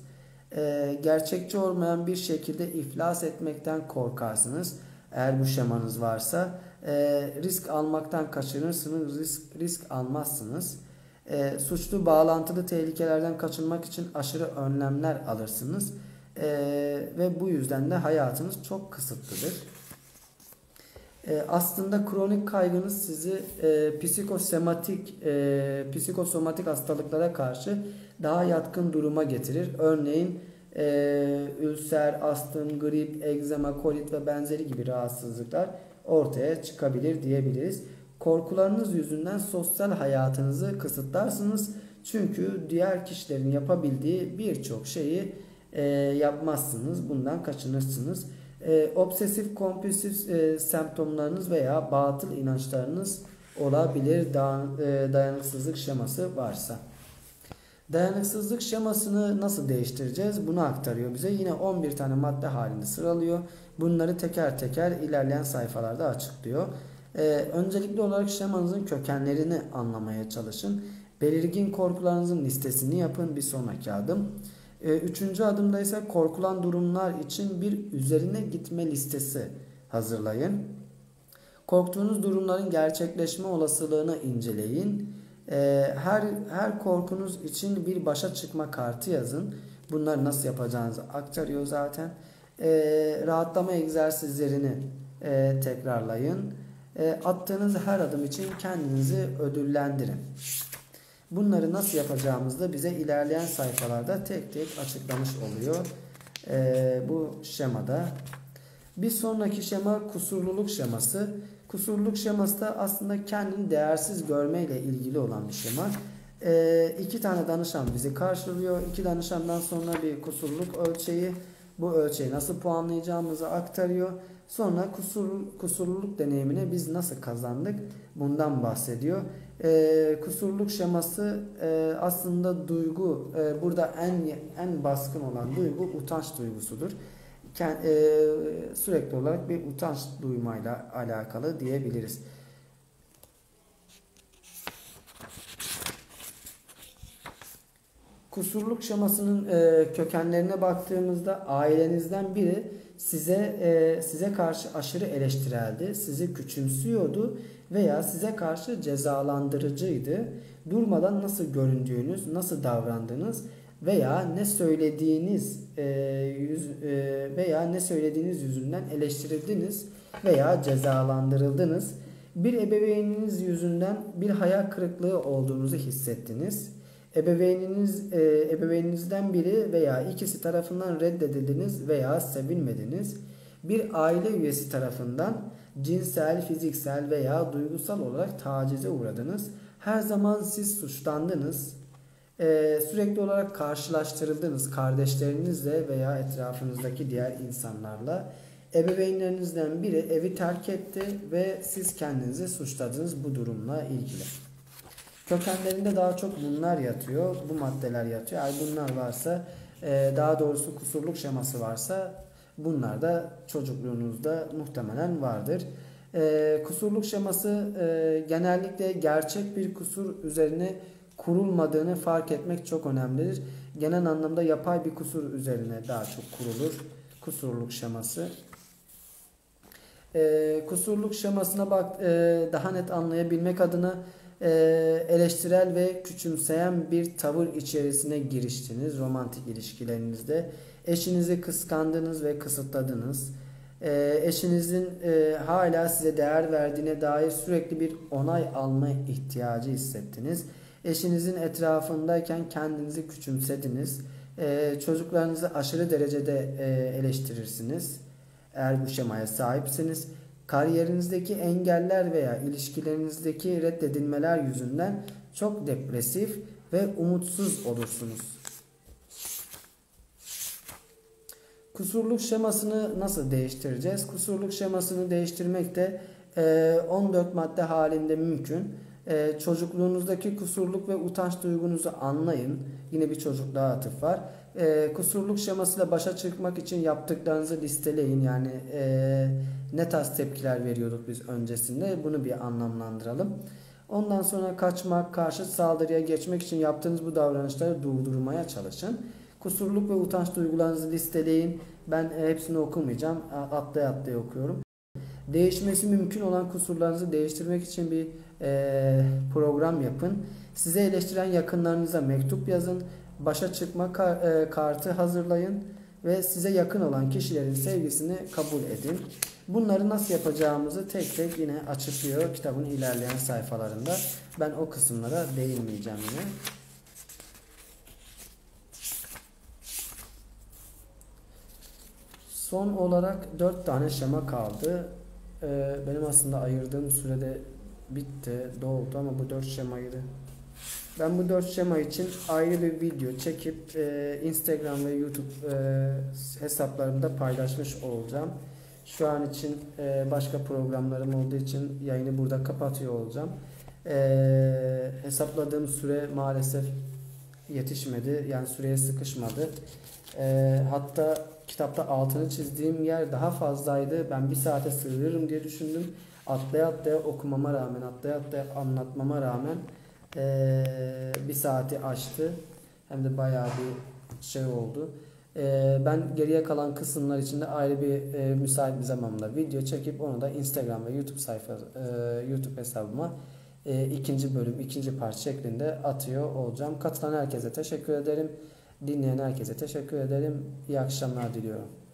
E, gerçekçi olmayan bir şekilde iflas etmekten korkarsınız. Eğer bu şemanız varsa e, risk almaktan kaçınırsınız, risk, risk almazsınız. E, suçlu bağlantılı tehlikelerden kaçınmak için aşırı önlemler alırsınız. E, ve bu yüzden de hayatınız çok kısıtlıdır. E, aslında kronik kaygınız sizi e, psikosematik e, psikosomatik hastalıklara karşı daha yatkın duruma getirir. Örneğin e, ülser, astım, grip, egzama, kolit ve benzeri gibi rahatsızlıklar ortaya çıkabilir diyebiliriz. Korkularınız yüzünden sosyal hayatınızı kısıtlarsınız. Çünkü diğer kişilerin yapabildiği birçok şeyi e, yapmazsınız. Bundan kaçınırsınız. E, obsesif kompulsif e, semptomlarınız veya batıl inançlarınız olabilir da, e, dayanıksızlık şeması varsa. Dayanıksızlık şemasını nasıl değiştireceğiz? Bunu aktarıyor bize. Yine 11 tane madde halinde sıralıyor. Bunları teker teker ilerleyen sayfalarda açıklıyor. Ee, öncelikli olarak şemanızın kökenlerini anlamaya çalışın. Belirgin korkularınızın listesini yapın bir sonraki adım. Ee, üçüncü adımda ise korkulan durumlar için bir üzerine gitme listesi hazırlayın. Korktuğunuz durumların gerçekleşme olasılığını inceleyin. Ee, her her korkunuz için bir başa çıkma kartı yazın. Bunları nasıl yapacağınızı aktarıyor zaten. Ee, rahatlama egzersizlerini e, tekrarlayın. E, attığınız her adım için kendinizi ödüllendirin. Bunları nasıl yapacağımızı da bize ilerleyen sayfalarda tek tek açıklamış oluyor. E, bu şemada. Bir sonraki şema kusurluluk şeması. Kusurluluk şeması da aslında kendini değersiz görme ile ilgili olan bir şema. E, iki tane danışan bizi karşılıyor. İki danışandan sonra bir kusurluluk ölçeği Bu ölçeği nasıl puanlayacağımızı aktarıyor. Sonra kusur, kusurluluk deneyimine biz nasıl kazandık bundan bahsediyor. E, kusurluk şeması e, aslında duygu e, burada en en baskın olan duygu utanç duygusudur. Kend, e, sürekli olarak bir utanç duymayla alakalı diyebiliriz. Kusurluk şemasının e, kökenlerine baktığımızda ailenizden biri size e, size karşı aşırı eleştireldi, sizi küçümsüyordu veya size karşı cezalandırıcıydı. Durmadan nasıl göründüğünüz, nasıl davrandığınız veya ne söylediğiniz e, yüz, e, veya ne söylediğiniz yüzünden eleştirildiniz veya cezalandırıldınız. Bir ebeveyniniz yüzünden bir hayal kırıklığı olduğunuzu hissettiniz. Ebeveyniniz, e, ebeveyninizden biri veya ikisi tarafından reddedildiniz veya sevilmediniz. Bir aile üyesi tarafından cinsel, fiziksel veya duygusal olarak tacize uğradınız. Her zaman siz suçlandınız. Ee, sürekli olarak karşılaştırıldınız kardeşlerinizle veya etrafınızdaki diğer insanlarla. Ebeveynlerinizden biri evi terk etti ve siz kendinizi suçladınız bu durumla ilgili. Kökenlerinde daha çok bunlar yatıyor, bu maddeler yatıyor. Eğer bunlar varsa, e, daha doğrusu kusurluk şeması varsa bunlar da çocukluğunuzda muhtemelen vardır. E, kusurluk şeması e, genellikle gerçek bir kusur üzerine kurulmadığını fark etmek çok önemlidir. Genel anlamda yapay bir kusur üzerine daha çok kurulur kusurluk şeması. Kusurluk şemasına bak daha net anlayabilmek adına e, eleştirel ve küçümseyen bir tavır içerisine giriştiniz romantik ilişkilerinizde. Eşinizi kıskandınız ve kısıtladınız. E, eşinizin e, hala size değer verdiğine dair sürekli bir onay alma ihtiyacı hissettiniz. Eşinizin etrafındayken kendinizi küçümsediniz. E, çocuklarınızı aşırı derecede e, eleştirirsiniz. Eğer bu şemaya sahipsiniz. Kariyerinizdeki engeller veya ilişkilerinizdeki reddedilmeler yüzünden çok depresif ve umutsuz olursunuz. Kusurluk şemasını nasıl değiştireceğiz? Kusurluk şemasını değiştirmek de 14 madde halinde mümkün. Çocukluğunuzdaki kusurluk ve utanç duygunuzu anlayın. Yine bir çocukluğa atıf var. Kusurluk şemasıyla başa çıkmak için yaptıklarınızı listeleyin. Yani ne tarz tepkiler veriyorduk biz öncesinde bunu bir anlamlandıralım. Ondan sonra kaçmak, karşı saldırıya geçmek için yaptığınız bu davranışları durdurmaya çalışın. Kusurluk ve utanç duygularınızı listeleyin. Ben e, hepsini okumayacağım. Atlaya atlaya okuyorum. Değişmesi mümkün olan kusurlarınızı değiştirmek için bir e, program yapın. Size eleştiren yakınlarınıza mektup yazın. Başa çıkma e, kartı hazırlayın ve size yakın olan kişilerin sevgisini kabul edin. Bunları nasıl yapacağımızı tek tek yine açıklıyor kitabın ilerleyen sayfalarında. Ben o kısımlara değinmeyeceğim yine. Son olarak 4 tane şema kaldı. Ee, benim aslında ayırdığım sürede bitti, doldu ama bu 4 şemaydı. Ben bu 4 şema için ayrı bir video çekip e, Instagram ve YouTube e, hesaplarımda paylaşmış olacağım. Şu an için e, başka programlarım olduğu için yayını burada kapatıyor olacağım. E, hesapladığım süre maalesef yetişmedi. Yani süreye sıkışmadı. E, hatta kitapta altını çizdiğim yer daha fazlaydı. Ben bir saate sığırırım diye düşündüm. Atlaya atlaya okumama rağmen, atlaya atlaya anlatmama rağmen e, bir saati aştı. Hem de bayağı bir şey oldu. E, ben geriye kalan kısımlar için de ayrı bir e, müsait bir zamanda video çekip onu da Instagram ve YouTube sayfa e, YouTube hesabıma e, ikinci bölüm, ikinci part şeklinde atıyor olacağım. Katılan herkese teşekkür ederim. Dinleyen herkese teşekkür ederim. İyi akşamlar diliyorum.